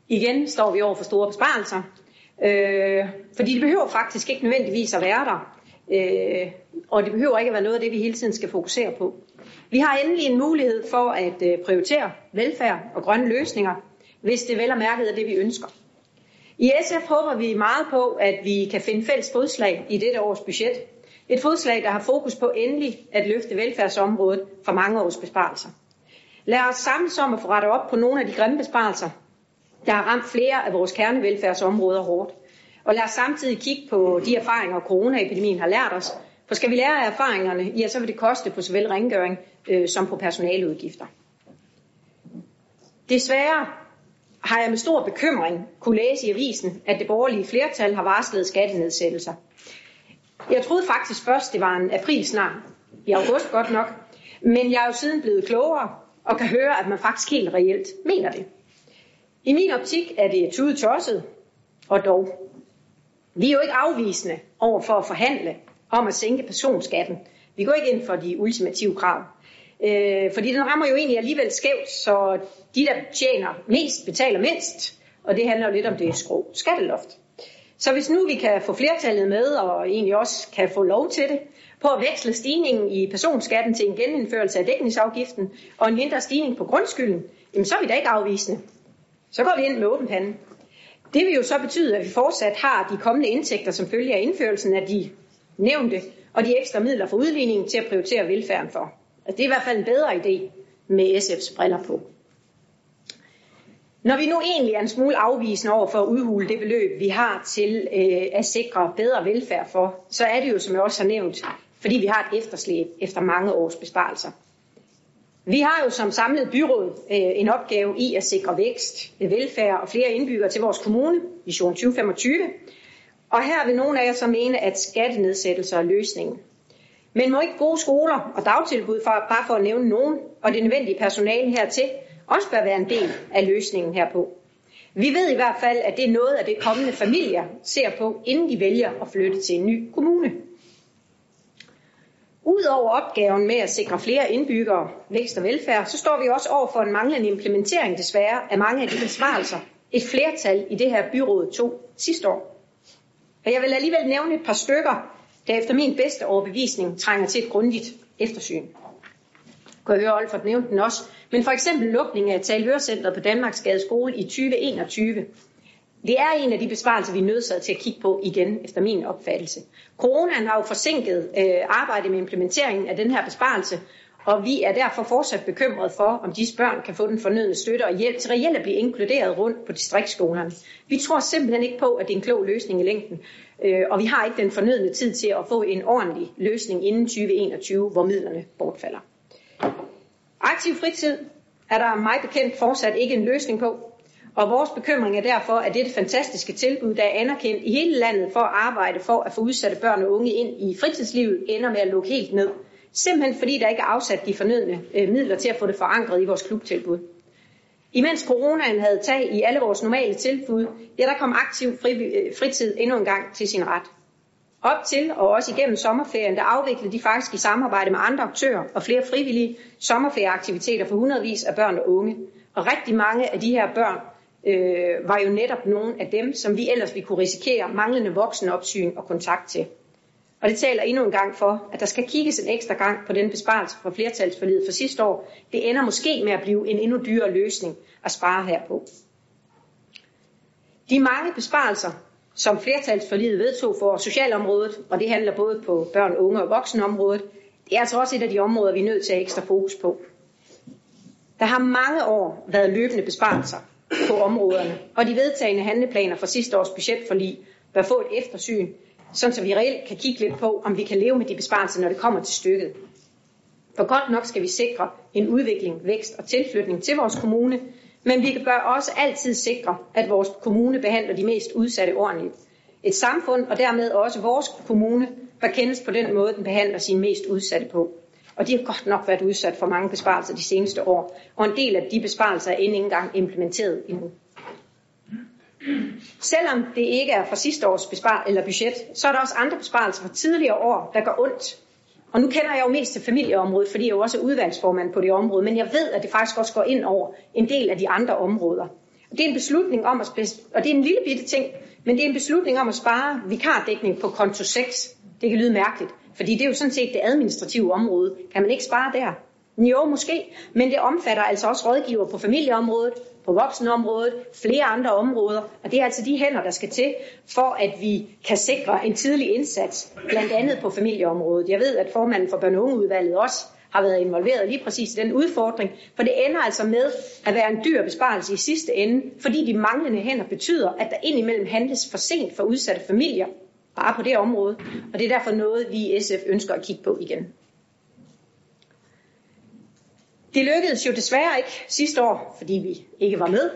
Speaker 5: igen står vi over for store besparelser, øh, fordi det behøver faktisk ikke nødvendigvis at være der, øh, og det behøver ikke at være noget af det, vi hele tiden skal fokusere på. Vi har endelig en mulighed for at øh, prioritere velfærd og grønne løsninger, hvis det vel er mærket er det, vi ønsker. I SF håber vi meget på, at vi kan finde fælles fodslag i dette års budget. Et fodslag, der har fokus på endelig at løfte velfærdsområdet fra mange års besparelser. Lad os samles om at få rettet op på nogle af de grimme besparelser, der har ramt flere af vores kernevelfærdsområder hårdt. Og lad os samtidig kigge på de erfaringer, coronaepidemien har lært os. For skal vi lære af erfaringerne, ja, så vil det koste på såvel rengøring øh, som på personaleudgifter. Desværre har jeg med stor bekymring kunne læse i avisen, at det borgerlige flertal har varslet skattenedsættelser. Jeg troede faktisk først, det var en aprilsnar, i august godt nok, men jeg er jo siden blevet klogere og kan høre, at man faktisk helt reelt mener det. I min optik er det tude tosset, og dog. Vi er jo ikke afvisende over for at forhandle om at sænke personskatten. Vi går ikke ind for de ultimative krav. Øh, fordi den rammer jo egentlig alligevel skævt, så de, der tjener mest, betaler mindst. Og det handler jo lidt om det skrå skatteloft. Så hvis nu vi kan få flertallet med, og egentlig også kan få lov til det, på at veksle stigningen i personskatten til en genindførelse af dækningsafgiften og en mindre stigning på grundskylden, jamen så er vi da ikke afvisende. Så går vi ind med åben pande. Det vil jo så betyde, at vi fortsat har de kommende indtægter som følger af indførelsen af de nævnte og de ekstra midler for udligningen til at prioritere velfærden for. Altså, det er i hvert fald en bedre idé med SF's briller på. Når vi nu egentlig er en smule afvisende over for at udhule det beløb, vi har til øh, at sikre bedre velfærd for, så er det jo, som jeg også har nævnt, fordi vi har et efterslæb efter mange års besparelser. Vi har jo som samlet byråd øh, en opgave i at sikre vækst, velfærd og flere indbyggere til vores kommune, Vision 2025. Og her vil nogle af jer så mene, at skattenedsættelser er løsningen. Men må ikke gode skoler og dagtilbud, for, bare for at nævne nogen, og det nødvendige personale hertil, også bør være en del af løsningen herpå. Vi ved i hvert fald, at det er noget af det kommende familier ser på, inden de vælger at flytte til en ny kommune. Udover opgaven med at sikre flere indbyggere, vækst og velfærd, så står vi også over for en manglende implementering desværre af mange af de besvarelser, et flertal i det her byråd tog sidste år. Og jeg vil alligevel nævne et par stykker, der efter min bedste overbevisning trænger til et grundigt eftersyn. Kan jeg høre, Olfert nævnte den også. Men for eksempel lukningen af Talhørcenteret på Danmarksgade Skole i 2021. Det er en af de besparelser, vi er nødsaget til at kigge på igen, efter min opfattelse. Coronaen har jo forsinket øh, arbejdet med implementeringen af den her besparelse, og vi er derfor fortsat bekymrede for, om disse børn kan få den fornødne støtte og hjælp til reelt at blive inkluderet rundt på distriktskolerne. Vi tror simpelthen ikke på, at det er en klog løsning i længden, øh, og vi har ikke den fornødne tid til at få en ordentlig løsning inden 2021, hvor midlerne bortfalder. Aktiv fritid er der mig bekendt fortsat ikke en løsning på, og vores bekymring er derfor, at dette fantastiske tilbud, der er anerkendt i hele landet for at arbejde for at få udsatte børn og unge ind i fritidslivet, ender med at lukke helt ned. Simpelthen fordi der ikke er afsat de fornødne øh, midler til at få det forankret i vores klubtilbud. Imens coronaen havde tag i alle vores normale tilbud, ja, der kom aktiv fri, øh, fritid endnu en gang til sin ret. Op til og også igennem sommerferien, der afviklede de faktisk i samarbejde med andre aktører og flere frivillige sommerferieaktiviteter for hundredvis af børn og unge. Og rigtig mange af de her børn øh, var jo netop nogle af dem, som vi ellers vi kunne risikere manglende voksenopsyn og kontakt til. Og det taler endnu en gang for, at der skal kigges en ekstra gang på den besparelse fra flertalsforliget for sidste år. Det ender måske med at blive en endnu dyrere løsning at spare herpå. De mange besparelser, som flertalsforliget vedtog for socialområdet, og det handler både på børn, unge og voksenområdet, det er altså også et af de områder, vi er nødt til at have ekstra fokus på. Der har mange år været løbende besparelser på områderne, og de vedtagende handleplaner fra sidste års budgetforlig bør få et eftersyn, sådan så vi reelt kan kigge lidt på, om vi kan leve med de besparelser, når det kommer til stykket. For godt nok skal vi sikre en udvikling, vækst og tilflytning til vores kommune, men vi bør også altid sikre, at vores kommune behandler de mest udsatte ordentligt. Et samfund og dermed også vores kommune bør kendes på den måde, den behandler sine mest udsatte på. Og de har godt nok været udsat for mange besparelser de seneste år, og en del af de besparelser er end ikke engang implementeret endnu. Selvom det ikke er fra sidste års bespar eller budget, så er der også andre besparelser fra tidligere år, der gør ondt. Og nu kender jeg jo mest til familieområdet, fordi jeg jo også er udvalgsformand på det område, men jeg ved, at det faktisk også går ind over en del af de andre områder. Og det er en beslutning om at, og det er en lille bitte ting, men det er en beslutning om at spare vikardækning på konto 6. Det kan lyde mærkeligt, fordi det er jo sådan set det administrative område. Kan man ikke spare der? Jo, måske, men det omfatter altså også rådgiver på familieområdet, på voksenområdet, flere andre områder, og det er altså de hænder, der skal til, for at vi kan sikre en tidlig indsats, blandt andet på familieområdet. Jeg ved, at formanden for børn- og ungeudvalget også har været involveret lige præcis i den udfordring, for det ender altså med at være en dyr besparelse i sidste ende, fordi de manglende hænder betyder, at der indimellem handles for sent for udsatte familier, bare på det område, og det er derfor noget, vi i SF ønsker at kigge på igen. Det lykkedes jo desværre ikke sidste år, fordi vi ikke var med,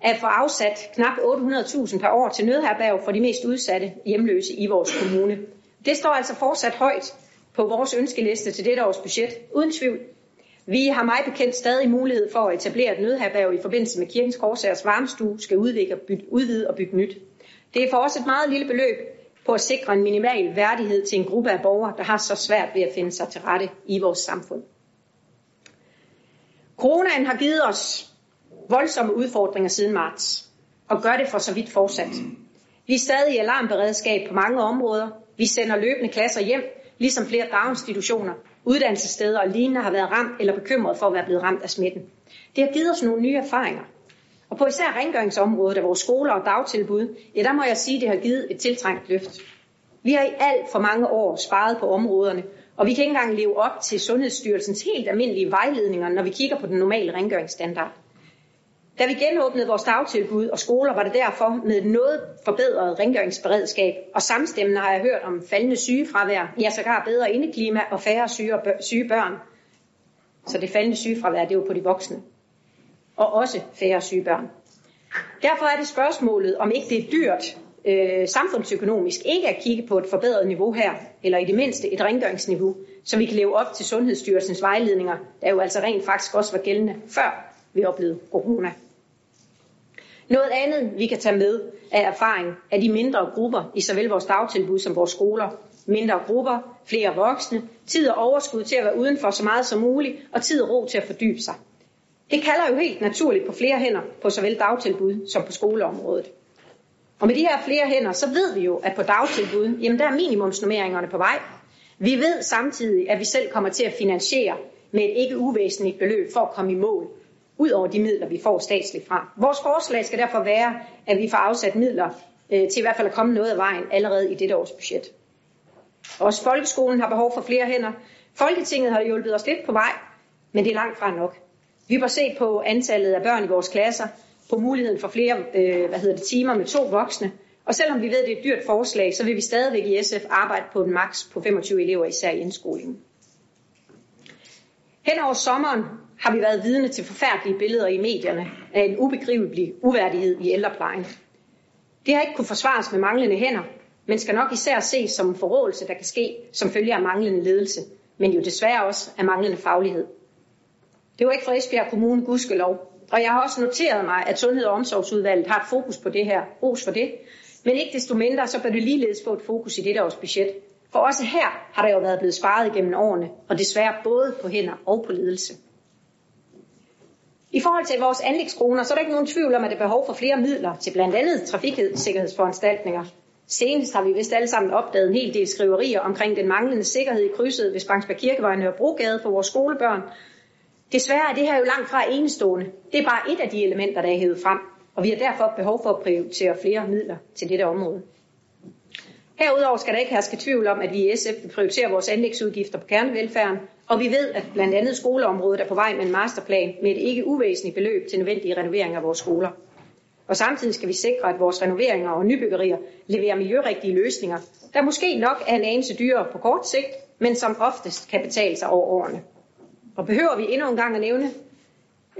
Speaker 5: at få afsat knap 800.000 per år til nødherberg for de mest udsatte hjemløse i vores kommune. Det står altså fortsat højt på vores ønskeliste til dette års budget, uden tvivl. Vi har meget bekendt stadig mulighed for at etablere et nødherberg i forbindelse med Kirkens Korsagers varmestue, skal udvikle, udvide og bygge nyt. Det er for os et meget lille beløb på at sikre en minimal værdighed til en gruppe af borgere, der har så svært ved at finde sig til rette i vores samfund. Coronaen har givet os voldsomme udfordringer siden marts, og gør det for så vidt fortsat. Vi er stadig i alarmberedskab på mange områder. Vi sender løbende klasser hjem, ligesom flere daginstitutioner, uddannelsessteder og lignende har været ramt eller bekymret for at være blevet ramt af smitten. Det har givet os nogle nye erfaringer. Og på især rengøringsområdet af vores skoler og dagtilbud, ja, der må jeg sige, at det har givet et tiltrængt løft. Vi har i alt for mange år sparet på områderne, og vi kan ikke engang leve op til Sundhedsstyrelsens helt almindelige vejledninger, når vi kigger på den normale rengøringsstandard. Da vi genåbnede vores dagtilbud og skoler, var det derfor med noget forbedret rengøringsberedskab, og samstemmende har jeg hørt om faldende sygefravær, ja sågar bedre indeklima og færre syge, og syge børn. Så det faldende sygefravær, det var på de voksne. Og også færre syge børn. Derfor er det spørgsmålet, om ikke det er dyrt øh, samfundsøkonomisk ikke at kigge på et forbedret niveau her, eller i det mindste et rengøringsniveau, så vi kan leve op til Sundhedsstyrelsens vejledninger, der jo altså rent faktisk også var gældende før vi oplevede corona. Noget andet, vi kan tage med af erfaring er de mindre grupper i såvel vores dagtilbud som vores skoler. Mindre grupper, flere voksne, tid og overskud til at være udenfor så meget som muligt, og tid og ro til at fordybe sig. Det kalder jo helt naturligt på flere hænder på såvel dagtilbud som på skoleområdet. Og med de her flere hænder, så ved vi jo, at på dagtilbud, jamen der er minimumsnormeringerne på vej. Vi ved samtidig, at vi selv kommer til at finansiere med et ikke uvæsentligt beløb for at komme i mål ud over de midler, vi får statsligt fra. Vores forslag skal derfor være, at vi får afsat midler øh, til i hvert fald at komme noget af vejen allerede i dette års budget. Også folkeskolen har behov for flere hænder. Folketinget har hjulpet os lidt på vej, men det er langt fra nok. Vi bør se på antallet af børn i vores klasser, på muligheden for flere øh, hvad hedder det, timer med to voksne. Og selvom vi ved, at det er et dyrt forslag, så vil vi stadigvæk i SF arbejde på en maks på 25 elever, især i indskolingen. Hen over sommeren har vi været vidne til forfærdelige billeder i medierne af en ubegribelig uværdighed i ældreplejen. Det har ikke kunne forsvares med manglende hænder, men skal nok især ses som en forrådelse, der kan ske som følge af manglende ledelse, men jo desværre også af manglende faglighed. Det var ikke fra Esbjerg Kommune, gudskelov, og jeg har også noteret mig, at Sundhed- og Omsorgsudvalget har et fokus på det her. Ros for det. Men ikke desto mindre, så bør det ligeledes få et fokus i dette års budget. For også her har der jo været blevet sparet gennem årene, og desværre både på hænder og på ledelse. I forhold til vores anlægskroner, så er der ikke nogen tvivl om, at der er behov for flere midler til blandt andet trafiksikkerhedsforanstaltninger. Senest har vi vist alle sammen opdaget en hel del skriverier omkring den manglende sikkerhed i krydset ved Spangsberg Kirkevej og Brogade for vores skolebørn. Desværre er det her jo langt fra enestående. Det er bare et af de elementer, der er hævet frem, og vi har derfor behov for at prioritere flere midler til dette område. Herudover skal der ikke herske tvivl om, at vi i SF vil prioritere vores anlægsudgifter på kernevelfærden, og vi ved, at blandt andet skoleområdet er på vej med en masterplan med et ikke uvæsentligt beløb til nødvendige renoveringer af vores skoler. Og samtidig skal vi sikre, at vores renoveringer og nybyggerier leverer miljørigtige løsninger, der måske nok er en anelse dyrere på kort sigt, men som oftest kan betale sig over årene. Og behøver vi endnu en gang at nævne,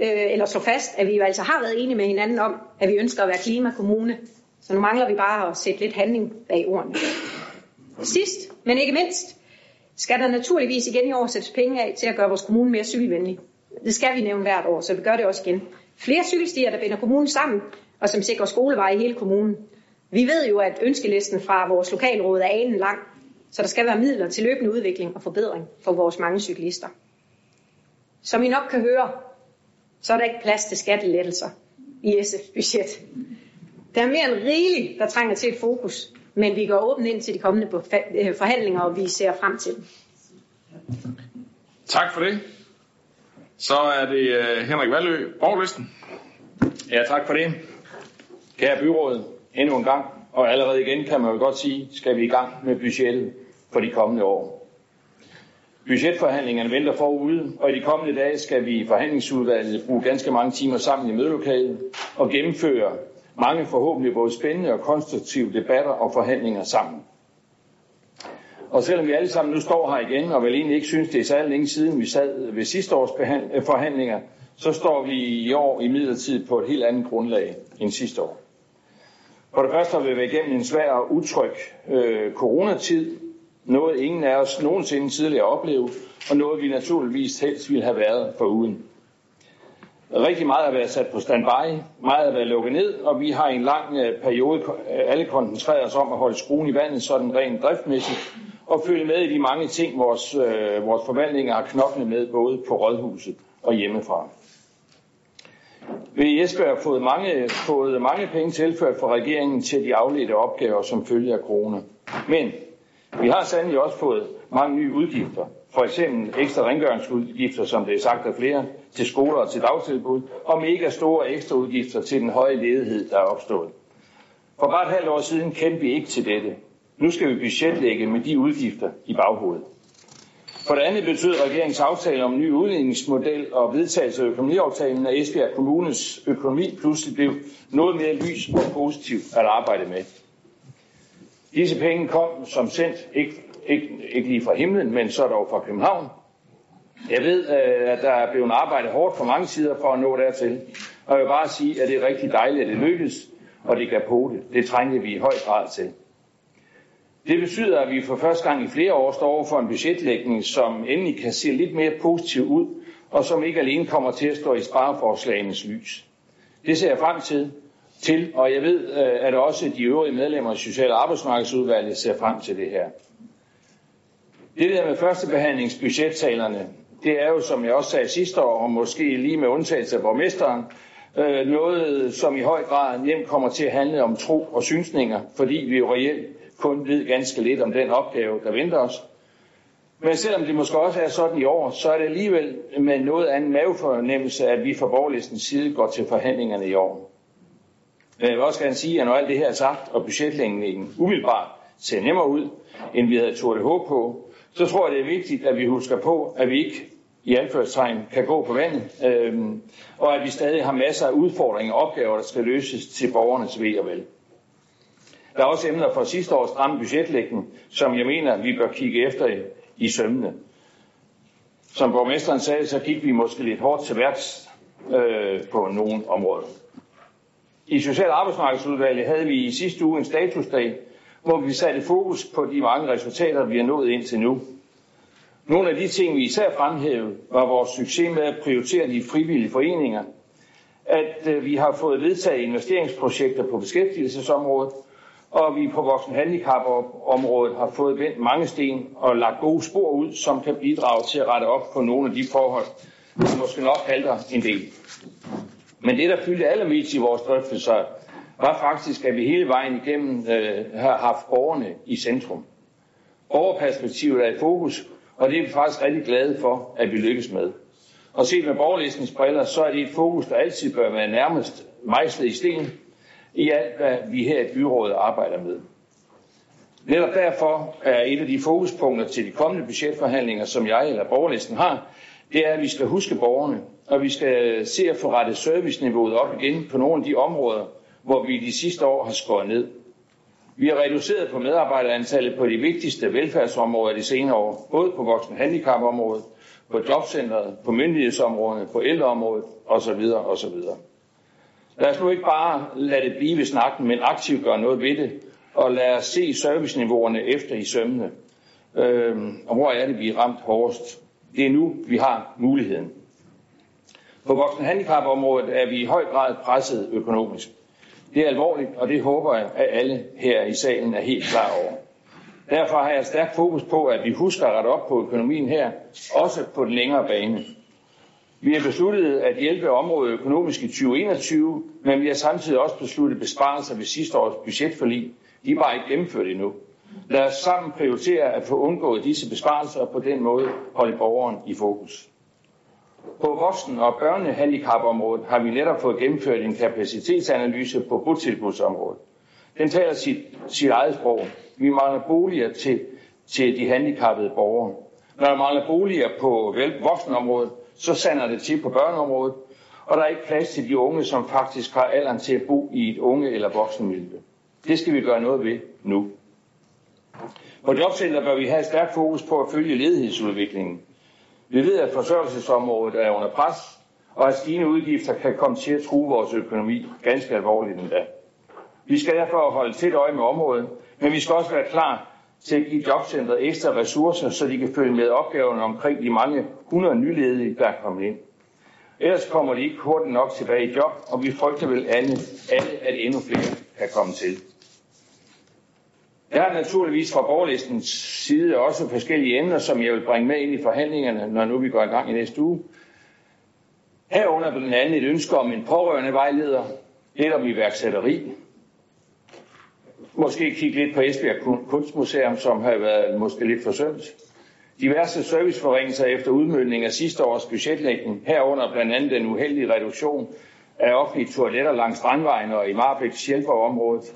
Speaker 5: øh, eller slå fast, at vi jo altså har været enige med hinanden om, at vi ønsker at være klimakommune. Så nu mangler vi bare at sætte lidt handling bag ordene. Sidst, men ikke mindst, skal der naturligvis igen i år sættes penge af til at gøre vores kommune mere cykelvenlig. Det skal vi nævne hvert år, så vi gør det også igen. Flere cykelstier, der binder kommunen sammen, og som sikrer skoleveje i hele kommunen. Vi ved jo, at ønskelisten fra vores lokalråd er anen lang, så der skal være midler til løbende udvikling og forbedring for vores mange cyklister. Som I nok kan høre, så er der ikke plads til skattelettelser i SF's budget. Der er mere end rigeligt, der trænger til et fokus, men vi går åbent ind til de kommende øh, forhandlinger, og vi ser frem til dem.
Speaker 1: Tak for det. Så er det uh, Henrik Valø, borgerlisten.
Speaker 6: Ja, tak for det. Kære byråd, endnu en gang, og allerede igen kan man jo godt sige, skal vi i gang med budgettet for de kommende år. Budgetforhandlingerne venter forude, og i de kommende dage skal vi i forhandlingsudvalget bruge ganske mange timer sammen i mødelokalet og gennemføre mange forhåbentlig både spændende og konstruktive debatter og forhandlinger sammen. Og selvom vi alle sammen nu står her igen, og vel egentlig ikke synes, det er særlig længe siden, vi sad ved sidste års øh, forhandlinger, så står vi i år i midlertid på et helt andet grundlag end sidste år. For det første har vi været igennem en svær og utryg øh, coronatid, noget ingen af os nogensinde tidligere oplevede, og noget vi naturligvis helst ville have været for uden. Rigtig meget har været sat på standby, meget har været lukket ned, og vi har i en lang øh, periode øh, alle koncentreret os om at holde skruen i vandet, sådan rent driftmæssigt, og følge med i de mange ting, vores, øh, vores forvaltninger har knoklet med, både på rådhuset og hjemmefra. Vi i Esbjerg har fået mange, fået mange penge tilført fra regeringen til de afledte opgaver, som følger af corona. Men vi har sandelig også fået mange nye udgifter. For eksempel ekstra rengøringsudgifter, som det er sagt af flere, til skoler og til dagtilbud, og mega store ekstra udgifter til den høje ledighed, der er opstået. For bare et halvt år siden kendte vi ikke til dette. Nu skal vi budgetlægge med de udgifter i baghovedet. For det andet betød regeringens aftale om en ny udligningsmodel og vedtagelse af økonomiaftalen, at Esbjerg Kommunes økonomi pludselig blev noget mere lys og positiv at arbejde med. Disse penge kom som sendt, ikke, ikke, ikke lige fra himlen, men så dog fra København. Jeg ved, øh, at der er blevet arbejdet hårdt fra mange sider for at nå dertil. Og jeg vil bare sige, at det er rigtig dejligt, at det lykkes, og det gav på det. Det trængte vi i høj grad til. Det betyder, at vi for første gang i flere år står over for en budgetlægning, som endelig kan se lidt mere positiv ud, og som ikke alene kommer til at stå i spareforslagenes lys. Det ser jeg frem til, til og jeg ved, øh, at også de øvrige medlemmer af Social- og Arbejdsmarkedsudvalget ser frem til det her. Det der med førstebehandlingsbudgettalerne, det er jo, som jeg også sagde sidste år, og måske lige med undtagelse af borgmesteren, øh, noget, som i høj grad nemt kommer til at handle om tro og synsninger, fordi vi jo reelt kun ved ganske lidt om den opgave, der venter os. Men selvom det måske også er sådan i år, så er det alligevel med noget anden mavefornemmelse, at vi fra borgerlistens side går til forhandlingerne i år. Men jeg vil også gerne sige, at når alt det her er sagt, og budgetlægningen umiddelbart ser nemmere ud, end vi havde turde håb på, så tror jeg, det er vigtigt, at vi husker på, at vi ikke i anførselstegn kan gå på vandet, øhm, og at vi stadig har masser af udfordringer og opgaver, der skal løses til borgernes ved og vel. Der er også emner fra sidste års stramme budgetlægning, som jeg mener, vi bør kigge efter i, i sømmene. Som borgmesteren sagde, så gik vi måske lidt hårdt til værks øh, på nogle områder. I Social- Arbejdsmarkedsudvalget havde vi i sidste uge en statusdag, hvor vi satte fokus på de mange resultater, vi har nået indtil nu. Nogle af de ting, vi især fremhævede, var vores succes med at prioritere de frivillige foreninger, at øh, vi har fået vedtaget investeringsprojekter på beskæftigelsesområdet, og vi på voksen handicapområdet har fået vendt mange sten og lagt gode spor ud, som kan bidrage til at rette op på nogle af de forhold, som måske nok halter en del. Men det, der fyldte allermest i vores drøftelser, var faktisk, at vi hele vejen igennem øh, har haft borgerne i centrum. Borgerperspektivet er i fokus, og det er vi faktisk rigtig glade for, at vi lykkes med. Og set med borgerlistens briller, så er det et fokus, der altid bør være nærmest mejslet i sten, i alt, hvad vi her i byrådet arbejder med. Netop derfor er et af de fokuspunkter til de kommende budgetforhandlinger, som jeg eller borgerlisten har, det er, at vi skal huske borgerne, og vi skal se at få rettet serviceniveauet op igen på nogle af de områder, hvor vi de sidste år har skåret ned. Vi har reduceret på medarbejderantallet på de vigtigste velfærdsområder de senere år, både på voksen handicapområdet, på jobcentret, på myndighedsområderne, på ældreområdet osv. osv. Lad os nu ikke bare lade det blive ved snakken, men aktivt gøre noget ved det, og lad os se serviceniveauerne efter i sømmene. Øhm, og hvor er det, vi er ramt hårdest? Det er nu, vi har muligheden. På voksenhandicapområdet er vi i høj grad presset økonomisk. Det er alvorligt, og det håber jeg, at alle her i salen er helt klar over. Derfor har jeg stærkt fokus på, at vi husker at rette op på økonomien her, også på den længere bane. Vi har besluttet at hjælpe området økonomisk i 2021, men vi har samtidig også besluttet besparelser ved sidste års budgetforlig. De er bare ikke gennemført endnu. Lad os sammen prioritere at få undgået disse besparelser og på den måde holde borgeren i fokus. På voksen- og børnehandicapområdet har vi netop fået gennemført en kapacitetsanalyse på botilbudsområdet. Den taler sit, sit eget sprog. Vi mangler boliger til, til de handicappede borgere. Når der mangler boliger på voksenområdet, så sander det til på børneområdet, og der er ikke plads til de unge, som faktisk har alderen til at bo i et unge- eller voksenmiljø. Det skal vi gøre noget ved nu. På jobcenter bør vi have et stærkt fokus på at følge ledighedsudviklingen. Vi ved, at forsørgelsesområdet er under pres, og at stigende udgifter kan komme til at true vores økonomi ganske alvorligt endda. Vi skal derfor holde tæt øje med området, men vi skal også være klar til at give jobcentret ekstra ressourcer, så de kan følge med opgaverne omkring de mange hundrede nyledige, der er kommet ind. Ellers kommer de ikke hurtigt nok tilbage i job, og vi frygter vel alle, alle at endnu flere kan komme til. Jeg har naturligvis fra borgerlistens side også forskellige emner, som jeg vil bringe med ind i forhandlingerne, når nu vi går i gang i næste uge. Herunder blandt andet et ønske om en pårørende vejleder, lidt om iværksætteri, måske kigge lidt på Esbjerg Kunstmuseum, som har været måske lidt forsømt. Diverse serviceforringelser efter udmødning af sidste års budgetlægning, herunder blandt andet den uheldige reduktion af offentlige toiletter langs Strandvejen og i Marbæk Sjælborg-området.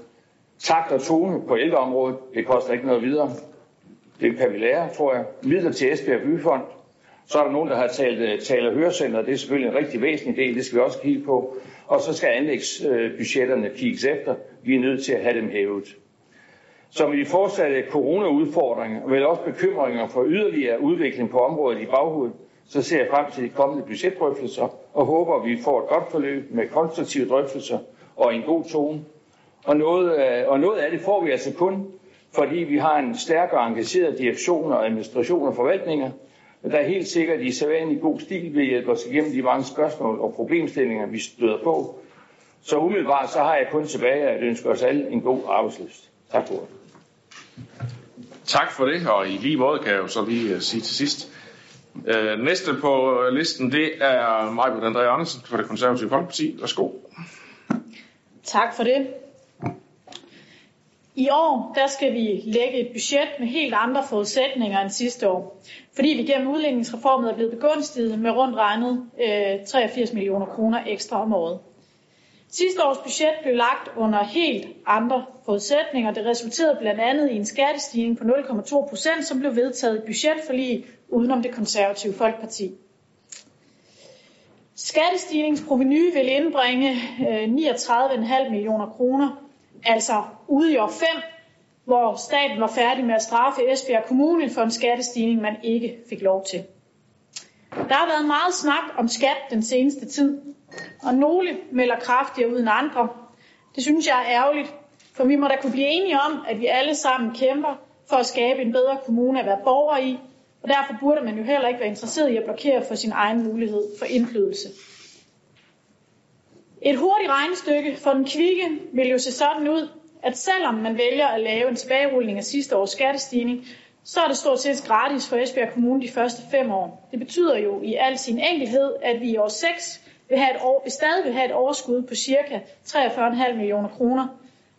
Speaker 6: Takt og tone på ældreområdet, det koster ikke noget videre. Det kan vi lære, tror jeg. Midler til Esbjerg Byfond. Så er der nogen, der har talt, øh, tale- og hørecenter. Det er selvfølgelig en rigtig væsentlig del, det skal vi også kigge på. Og så skal anlægsbudgetterne øh, kigges efter. Vi er nødt til at have dem hævet. Som i de fortsatte coronaudfordringer, og vel også bekymringer for yderligere udvikling på området i baghovedet, så ser jeg frem til de kommende budgetdrøftelser og håber, at vi får et godt forløb med konstruktive drøftelser og en god tone. Og noget, og noget af det får vi altså kun, fordi vi har en stærk og engageret direktion og administration og forvaltninger, der er helt sikkert i sædvanlig god stil vil hjælpe os igennem de mange spørgsmål og problemstillinger, vi støder på. Så umiddelbart så har jeg kun tilbage at ønske os alle en god arbejdsløst. Tak for det.
Speaker 1: Tak for det, og i lige måde kan jeg jo så lige uh, sige til sidst. Uh, næste på listen, det er Majbert André Andersen fra det konservative Folkeparti. Værsgo.
Speaker 7: Tak for det. I år der skal vi lægge et budget med helt andre forudsætninger end sidste år, fordi vi gennem udligningsreformen er blevet begunstiget med rundt regnet øh, 83 millioner kroner ekstra om året. Sidste års budget blev lagt under helt andre forudsætninger. Det resulterede blandt andet i en skattestigning på 0,2 procent, som blev vedtaget i budgetforlig udenom det konservative Folkeparti. Skattestigningsproveny vil indbringe øh, 39,5 millioner kroner, altså ude i år 5, hvor staten var færdig med at straffe Esbjerg Kommune for en skattestigning, man ikke fik lov til. Der har været meget snak om skat den seneste tid, og nogle melder kraftigere ud end andre. Det synes jeg er ærgerligt, for vi må da kunne blive enige om, at vi alle sammen kæmper for at skabe en bedre kommune at være borger i, og derfor burde man jo heller ikke være interesseret i at blokere for sin egen mulighed for indflydelse. Et hurtigt regnestykke for den kvikke vil jo se sådan ud, at selvom man vælger at lave en tilbagerulning af sidste års skattestigning, så er det stort set gratis for Esbjerg Kommune de første fem år. Det betyder jo i al sin enkelhed, at vi i år 6 vil have et år, stadig vil have et overskud på cirka 43,5 millioner kroner,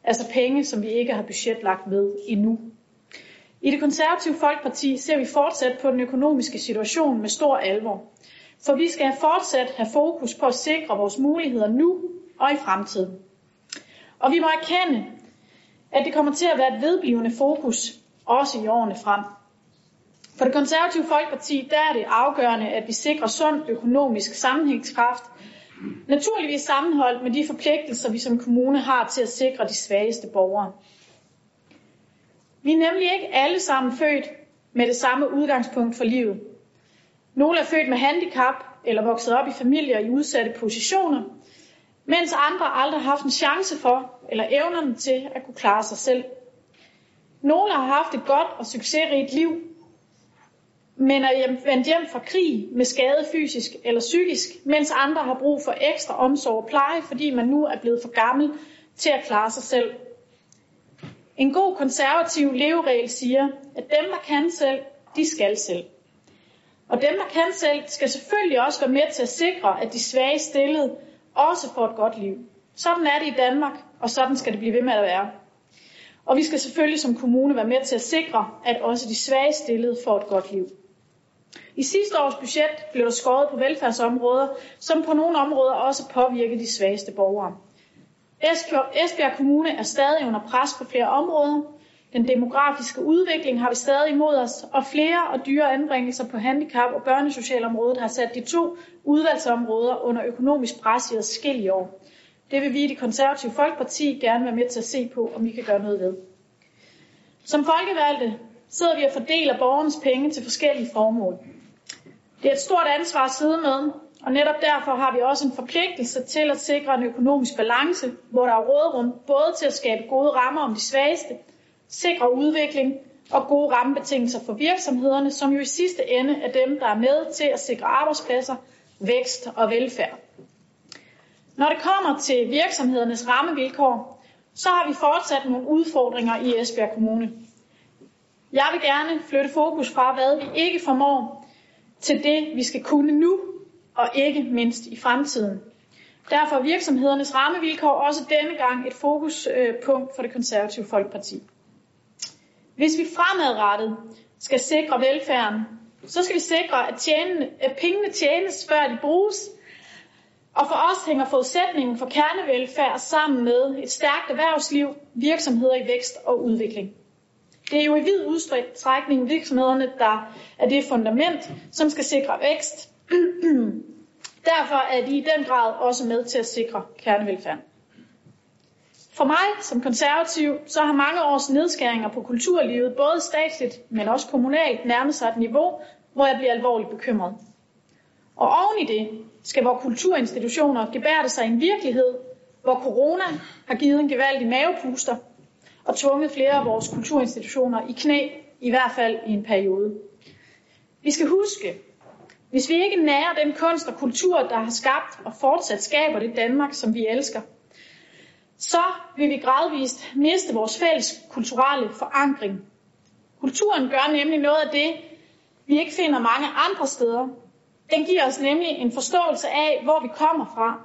Speaker 7: altså penge, som vi ikke har budgetlagt med endnu. I det konservative Folkeparti ser vi fortsat på den økonomiske situation med stor alvor. For vi skal fortsat have fokus på at sikre vores muligheder nu og i fremtiden. Og vi må erkende, at det kommer til at være et vedblivende fokus, også i årene frem. For det konservative Folkeparti, der er det afgørende, at vi sikrer sund økonomisk sammenhængskraft, naturligvis sammenholdt med de forpligtelser, vi som kommune har til at sikre de svageste borgere. Vi er nemlig ikke alle sammen født med det samme udgangspunkt for livet. Nogle er født med handicap eller vokset op i familier i udsatte positioner, mens andre aldrig har haft en chance for eller evnerne til at kunne klare sig selv. Nogle har haft et godt og succesrigt liv, men er vendt hjem fra krig med skade fysisk eller psykisk, mens andre har brug for ekstra omsorg og pleje, fordi man nu er blevet for gammel til at klare sig selv. En god konservativ leveregel siger, at dem, der kan selv, de skal selv. Og dem, der kan selv, skal selvfølgelig også være med til at sikre, at de svage stillede også får et godt liv. Sådan er det i Danmark, og sådan skal det blive ved med at være. Og vi skal selvfølgelig som kommune være med til at sikre, at også de svage stillede får et godt liv. I sidste års budget blev der skåret på velfærdsområder, som på nogle områder også påvirker de svageste borgere. Esbjerg Kommune er stadig under pres på flere områder. Den demografiske udvikling har vi stadig imod os, og flere og dyre anbringelser på handicap- og børnesocialområdet har sat de to udvalgsområder under økonomisk pres i adskillige år. Det vil vi i det konservative Folkeparti gerne være med til at se på, om vi kan gøre noget ved. Som folkevalgte sidder vi og fordeler borgernes penge til forskellige formål. Det er et stort ansvar at sidde med, og netop derfor har vi også en forpligtelse til at sikre en økonomisk balance, hvor der er rådrum både til at skabe gode rammer om de svageste, sikre udvikling og gode rammebetingelser for virksomhederne, som jo i sidste ende er dem, der er med til at sikre arbejdspladser, vækst og velfærd. Når det kommer til virksomhedernes rammevilkår, så har vi fortsat nogle udfordringer i Esbjerg Kommune. Jeg vil gerne flytte fokus fra, hvad vi ikke formår, til det, vi skal kunne nu, og ikke mindst i fremtiden. Derfor er virksomhedernes rammevilkår også denne gang et fokuspunkt for det konservative Folkeparti. Hvis vi fremadrettet skal sikre velfærden, så skal vi sikre, at, tjene, at pengene tjenes, før de bruges. Og for os hænger forudsætningen for kernevelfærd sammen med et stærkt erhvervsliv, virksomheder i vækst og udvikling. Det er jo i vid udstrækning virksomhederne, der er det fundament, som skal sikre vækst. Derfor er de i den grad også med til at sikre kernevelfærd. For mig som konservativ, så har mange års nedskæringer på kulturlivet, både statsligt, men også kommunalt, nærmet sig et niveau, hvor jeg bliver alvorligt bekymret. Og oven i det skal vores kulturinstitutioner gebærde sig i en virkelighed, hvor corona har givet en gevaldig mavepuster og tvunget flere af vores kulturinstitutioner i knæ, i hvert fald i en periode. Vi skal huske, hvis vi ikke nærer den kunst og kultur, der har skabt og fortsat skaber det Danmark, som vi elsker, så vil vi gradvist miste vores fælles kulturelle forankring. Kulturen gør nemlig noget af det, vi ikke finder mange andre steder. Den giver os nemlig en forståelse af, hvor vi kommer fra,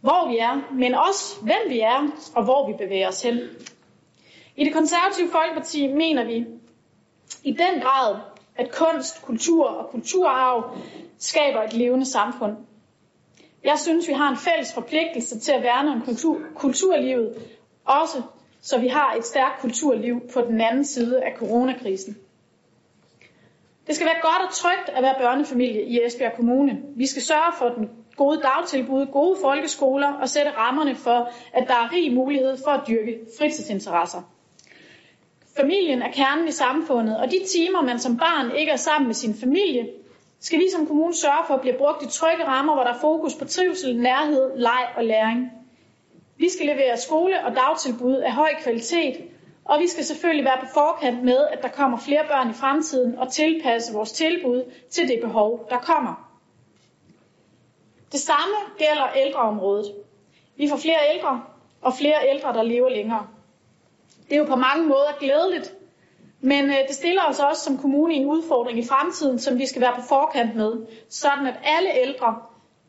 Speaker 7: hvor vi er, men også hvem vi er og hvor vi bevæger os hen. I det konservative Folkeparti mener vi i den grad, at kunst, kultur og kulturarv skaber et levende samfund. Jeg synes, vi har en fælles forpligtelse til at værne om kultur, kulturlivet, også så vi har et stærkt kulturliv på den anden side af coronakrisen. Det skal være godt og trygt at være børnefamilie i Esbjerg Kommune. Vi skal sørge for den gode dagtilbud, gode folkeskoler og sætte rammerne for, at der er rig mulighed for at dyrke fritidsinteresser. Familien er kernen i samfundet, og de timer, man som barn ikke er sammen med sin familie, skal vi som kommune sørge for at blive brugt i trygge rammer, hvor der er fokus på trivsel, nærhed, leg og læring. Vi skal levere skole- og dagtilbud af høj kvalitet, og vi skal selvfølgelig være på forkant med, at der kommer flere børn i fremtiden og tilpasse vores tilbud til det behov, der kommer. Det samme gælder ældreområdet. Vi får flere ældre og flere ældre, der lever længere. Det er jo på mange måder glædeligt, men øh, det stiller os også som kommune en udfordring i fremtiden, som vi skal være på forkant med, sådan at alle ældre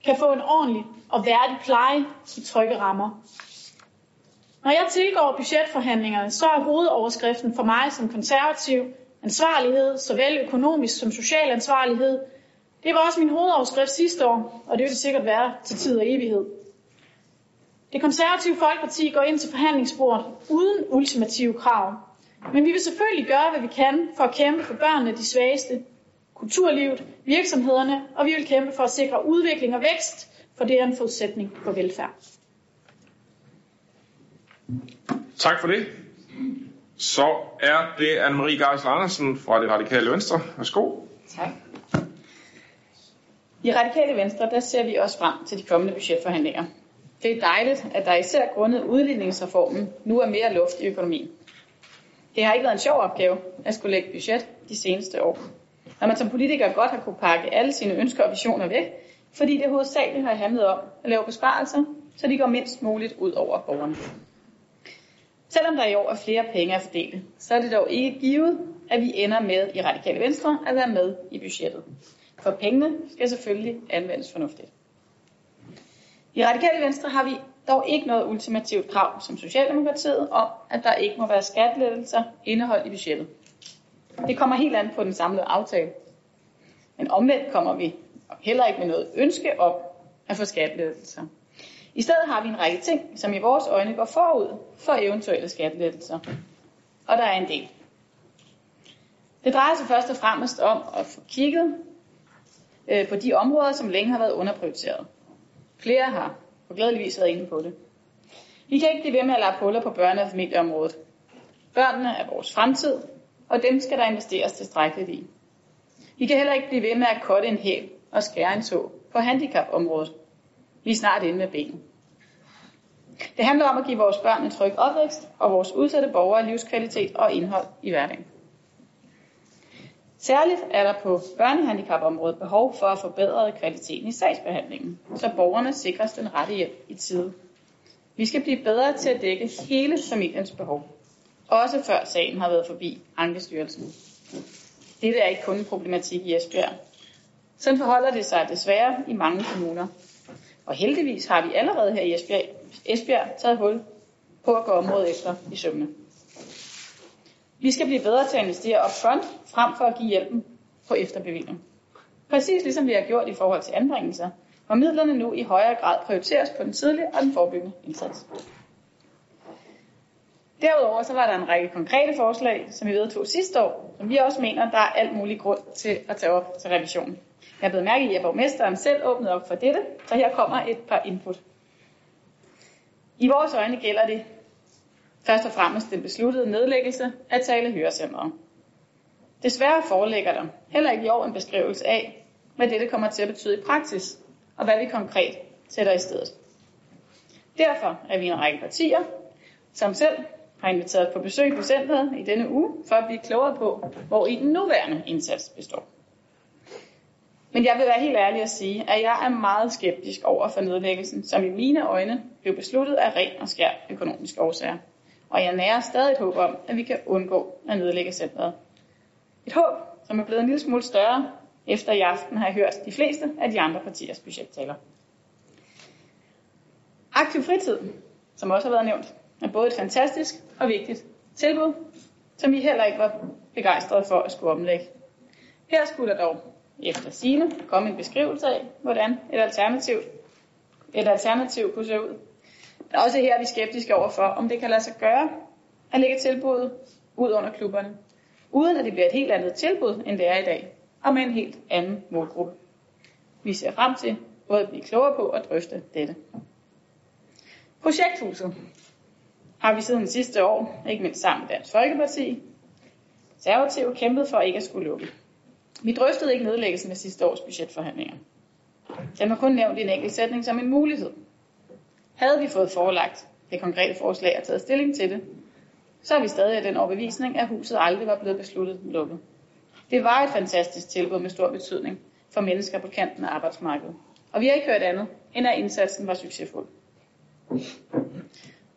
Speaker 7: kan få en ordentlig og værdig pleje i trygge rammer. Når jeg tilgår budgetforhandlingerne, så er hovedoverskriften for mig som konservativ ansvarlighed, såvel økonomisk som social ansvarlighed. Det var også min hovedoverskrift sidste år, og det vil det sikkert være til tid og evighed. Det konservative Folkeparti går ind til forhandlingsbordet uden ultimative krav. Men vi vil selvfølgelig gøre, hvad vi kan for at kæmpe for børnene, de svageste, kulturlivet, virksomhederne, og vi vil kæmpe for at sikre udvikling og vækst, for det er en forudsætning for velfærd.
Speaker 1: Tak for det. Så er det Anne-Marie Geisler Andersen fra det radikale Venstre. Værsgo.
Speaker 2: Tak. I Radikale Venstre, der ser vi også frem til de kommende budgetforhandlinger. Det er dejligt, at der især grundet udligningsreformen nu er mere luft i økonomien. Det har ikke været en sjov opgave at skulle lægge budget de seneste år. Når man som politiker godt har kunne pakke alle sine ønsker og visioner væk, fordi det hovedsageligt har handlet om at lave besparelser, så de går mindst muligt ud over borgerne. Selvom der i år er flere penge at fordele, så er det dog ikke givet, at vi ender med i Radikale Venstre at være med i budgettet. For pengene skal selvfølgelig anvendes fornuftigt. I Radikale Venstre har vi dog ikke noget ultimativt krav som Socialdemokratiet om, at der ikke må være skattelettelser indeholdt i budgettet. Det kommer helt an på den samlede aftale. Men omvendt kommer vi heller ikke med noget ønske om at få skattelettelser. I stedet har vi en række ting, som i vores øjne går forud for eventuelle skattelettelser. Og der er en del. Det drejer sig først og fremmest om at få kigget øh, på de områder, som længe har været underprioriteret. Flere har og glædeligvis været inde på det. Vi kan ikke blive ved med at lade huller på børne- og familieområdet. Børnene er vores fremtid, og dem skal der investeres tilstrækkeligt i. Vi kan heller ikke blive ved med at kotte en hæl og skære en tog på handicapområdet. Vi er snart inde med benen. Det handler om at give vores børn en tryg opvækst og vores udsatte borgere livskvalitet og indhold i hverdagen. Særligt er der på børnehandicapområdet behov for at forbedre kvaliteten i sagsbehandlingen, så borgerne sikres den rette hjælp i tide. Vi skal blive bedre til at dække hele familiens behov, også før sagen har været forbi Ankestyrelsen. Dette er ikke kun en problematik i Esbjerg. Sådan forholder det sig desværre i mange kommuner. Og heldigvis har vi allerede her i Esbjerg, Esbjerg taget hul på at gå området efter i sømne. Vi skal blive bedre til at investere upfront, frem for at give hjælpen på efterbevilling. Præcis ligesom vi har gjort i forhold til anbringelser, hvor midlerne nu i højere grad prioriteres på den tidlige og den forebyggende indsats. Derudover så var der en række konkrete forslag, som vi vedtog sidste år, som vi også mener, der er alt mulig grund til at tage op til revision. Jeg er blevet mærke i, at borgmesteren selv åbnede op for dette, så her kommer et par input. I vores øjne gælder det først og fremmest den besluttede nedlæggelse af tale hørecentret. Desværre foreligger der heller ikke i år en beskrivelse af, hvad dette kommer til at betyde i praksis, og hvad vi konkret sætter i stedet. Derfor er vi en række partier, som selv har inviteret på besøg på centret i denne uge, for at blive klogere på, hvor i den nuværende indsats består. Men jeg vil være helt ærlig at sige, at jeg er meget skeptisk over for nedlæggelsen, som i mine øjne blev besluttet af ren og skær økonomiske årsager. Og jeg nærer stadig et håb om, at vi kan undgå at nedlægge centret. Et håb, som er blevet en lille smule større, efter i aften har jeg hørt de fleste af de andre partiers budgettaler. Aktiv fritid, som også har været nævnt, er både et fantastisk og vigtigt tilbud, som vi heller ikke var begejstrede for at skulle omlægge. Her skulle der dog efter sine komme en beskrivelse af, hvordan et alternativ, et alternativ kunne se ud. Også her, vi skeptiske overfor, om det kan lade sig gøre at lægge tilbuddet ud under klubberne, uden at det bliver et helt andet tilbud, end det er i dag, og med en helt anden målgruppe. Vi ser frem til både at blive klogere på og drøfte dette. Projekthuset har vi siden sidste år, ikke mindst sammen med Dansk Folkeparti, konservative kæmpet for ikke at skulle lukke. Vi drøftede ikke nedlæggelsen af sidste års budgetforhandlinger. Den var kun nævnt i en enkelt sætning som en mulighed. Havde vi fået forelagt det konkrete forslag og taget stilling til det, så er vi stadig af den overbevisning, at huset aldrig var blevet besluttet lukket. Det var et fantastisk tilbud med stor betydning for mennesker på kanten af arbejdsmarkedet. Og vi har ikke hørt andet, end at indsatsen var succesfuld.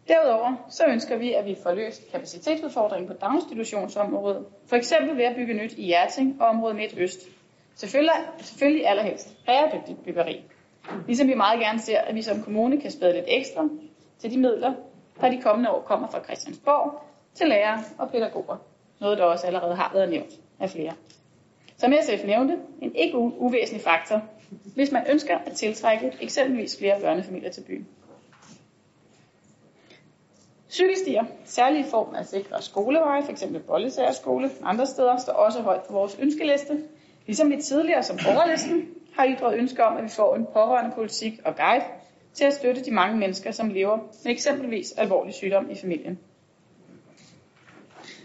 Speaker 2: Derudover så ønsker vi, at vi får løst kapacitetsudfordringen på daginstitutionsområdet, for eksempel ved at bygge nyt i Hjerting og området Midt Øst. Selvfølgelig, selvfølgelig allerhelst bæredygtigt byggeri. Ligesom vi meget gerne ser, at vi som kommune kan spæde lidt ekstra til de midler, der de kommende år kommer fra Christiansborg til lærere og pædagoger. Noget, der også allerede har været nævnt af flere. Som SF nævnte, en ikke uvæsentlig faktor, hvis man ønsker at tiltrække eksempelvis flere børnefamilier til byen. Cykelstier, særligt i form af sikre skoleveje, f.eks. Bollesager skole, andre steder, står også højt på vores ønskeliste. Ligesom vi tidligere som borgerlisten har ytret ønske om, at vi får en pårørende politik og guide til at støtte de mange mennesker, som lever med eksempelvis alvorlig sygdom i familien.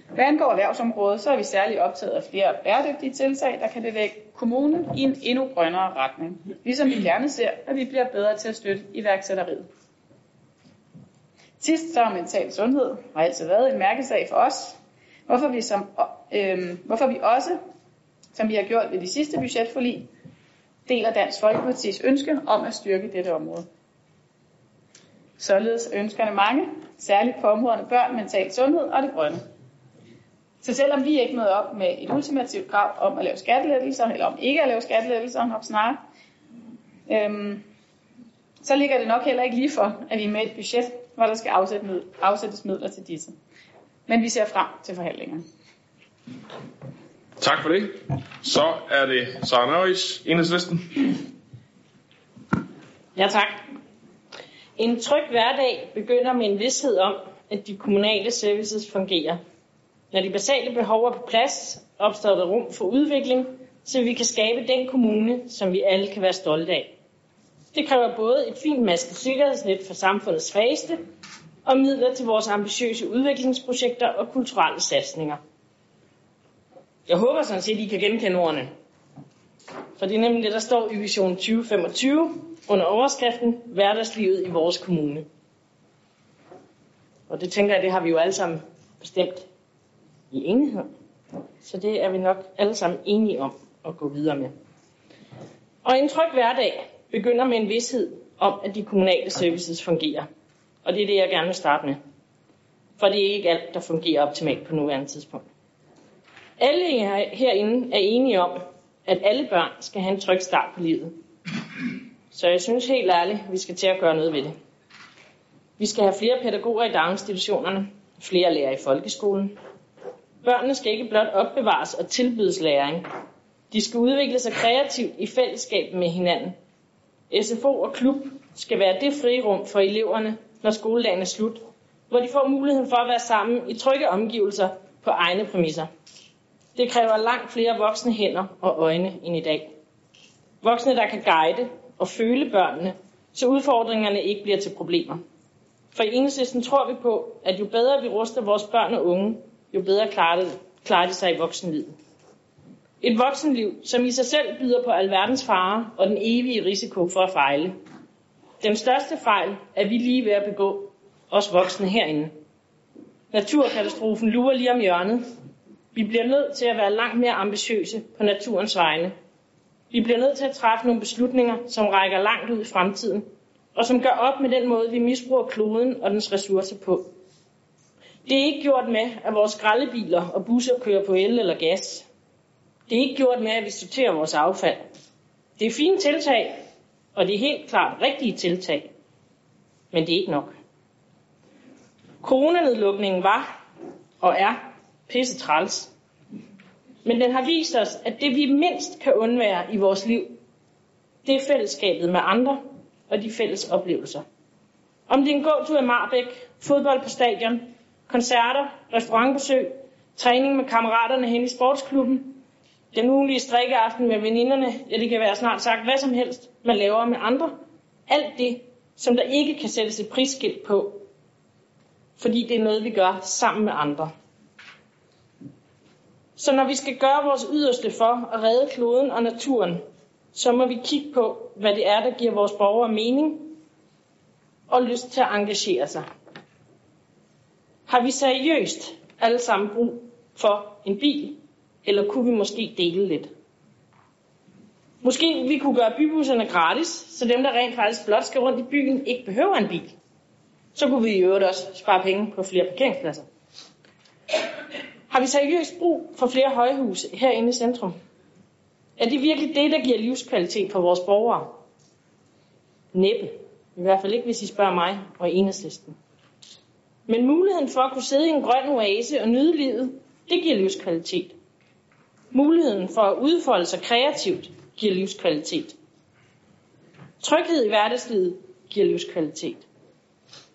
Speaker 2: Hvad angår erhvervsområdet, så er vi særligt optaget af flere bæredygtige tiltag, der kan bevæge kommunen i en endnu grønnere retning. Ligesom vi gerne ser, at vi bliver bedre til at støtte iværksætteriet. Sidst så mental sundhed har altid været en mærkesag for os, hvorfor vi, som, øh, hvorfor vi også, som vi har gjort ved de sidste budgetforlig, deler Dansk Folkepartis ønske om at styrke dette område. Således ønskerne mange, særligt på områderne børn, mental sundhed og det grønne. Så selvom vi ikke møder op med et ultimativt krav om at lave skattelettelser, eller om ikke at lave skattelettelser, nok snart, øhm, så ligger det nok heller ikke lige for, at vi med et budget, hvor der skal afsættes midler til disse. Men vi ser frem til forhandlingerne.
Speaker 1: Tak for det. Så er det Sara Nøjes, enhedslisten.
Speaker 8: Ja, tak. En tryg hverdag begynder med en vidshed om, at de kommunale services fungerer. Når de basale behov er på plads, opstår der rum for udvikling, så vi kan skabe den kommune, som vi alle kan være stolte af. Det kræver både et fint masket sikkerhedsnet for samfundets svageste og midler til vores ambitiøse udviklingsprojekter og kulturelle satsninger. Jeg håber sådan set, at I kan genkende ordene. For det er nemlig det, der står i Vision 2025 under overskriften Hverdagslivet i vores kommune. Og det tænker jeg, det har vi jo alle sammen bestemt i enighed. Så det er vi nok alle sammen enige om at gå videre med. Og en tryg hverdag begynder med en vidshed om, at de kommunale services fungerer. Og det er det, jeg gerne vil starte med. For det er ikke alt, der fungerer optimalt på nuværende tidspunkt. Alle herinde er enige om, at alle børn skal have en tryg start på livet. Så jeg synes helt ærligt, vi skal til at gøre noget ved det. Vi skal have flere pædagoger i daginstitutionerne, flere lærere i folkeskolen. Børnene skal ikke blot opbevares og tilbydes læring. De skal udvikle sig kreativt i fællesskab med hinanden. SFO og klub skal være det frirum for eleverne, når skoledagen er slut, hvor de får muligheden for at være sammen i trygge omgivelser på egne præmisser. Det kræver langt flere voksne hænder og øjne end i dag. Voksne, der kan guide og føle børnene, så udfordringerne ikke bliver til problemer. For i enhedslisten tror vi på, at jo bedre vi ruster vores børn og unge, jo bedre klarer, det, klarer de sig i voksenlivet. Et voksenliv, som i sig selv byder på alverdens farer og den evige risiko for at fejle. Den største fejl er vi lige ved at begå, os voksne herinde. Naturkatastrofen lurer lige om hjørnet. Vi bliver nødt til at være langt mere ambitiøse på naturens vegne. Vi bliver nødt til at træffe nogle beslutninger, som rækker langt ud i fremtiden, og som gør op med den måde, vi misbruger kloden og dens ressourcer på. Det er ikke gjort med, at vores skraldebiler og busser kører på el eller gas. Det er ikke gjort med, at vi sorterer vores affald. Det er fine tiltag, og det er helt klart rigtige tiltag. Men det er ikke nok. Coronanedlukningen var og er pisse træls. Men den har vist os, at det vi mindst kan undvære i vores liv, det er fællesskabet med andre og de fælles oplevelser. Om det er en gåtur i Marbæk, fodbold på stadion, koncerter, restaurantbesøg, træning med kammeraterne hen i sportsklubben, den ugenlige strikkeaften med veninderne, ja det kan være snart sagt hvad som helst, man laver med andre. Alt det, som der ikke kan sættes et prisskilt på, fordi det er noget, vi gør sammen med andre. Så når vi skal gøre vores yderste for at redde kloden og naturen, så må vi kigge på, hvad det er, der giver vores borgere mening og lyst til at engagere sig. Har vi seriøst alle sammen brug for en bil, eller kunne vi måske dele lidt? Måske vi kunne gøre bybusserne gratis, så dem, der rent faktisk blot skal rundt i byen, ikke behøver en bil. Så kunne vi i øvrigt også spare penge på flere parkeringspladser. Har vi seriøst brug for flere højhuse herinde i centrum? Er det virkelig det, der giver livskvalitet for vores borgere? Næppe. I hvert fald ikke, hvis I spørger mig og enhedslisten. Men muligheden for at kunne sidde i en grøn oase og nyde livet, det giver livskvalitet. Muligheden for at udfolde sig kreativt giver livskvalitet. Tryghed i hverdagslivet giver livskvalitet.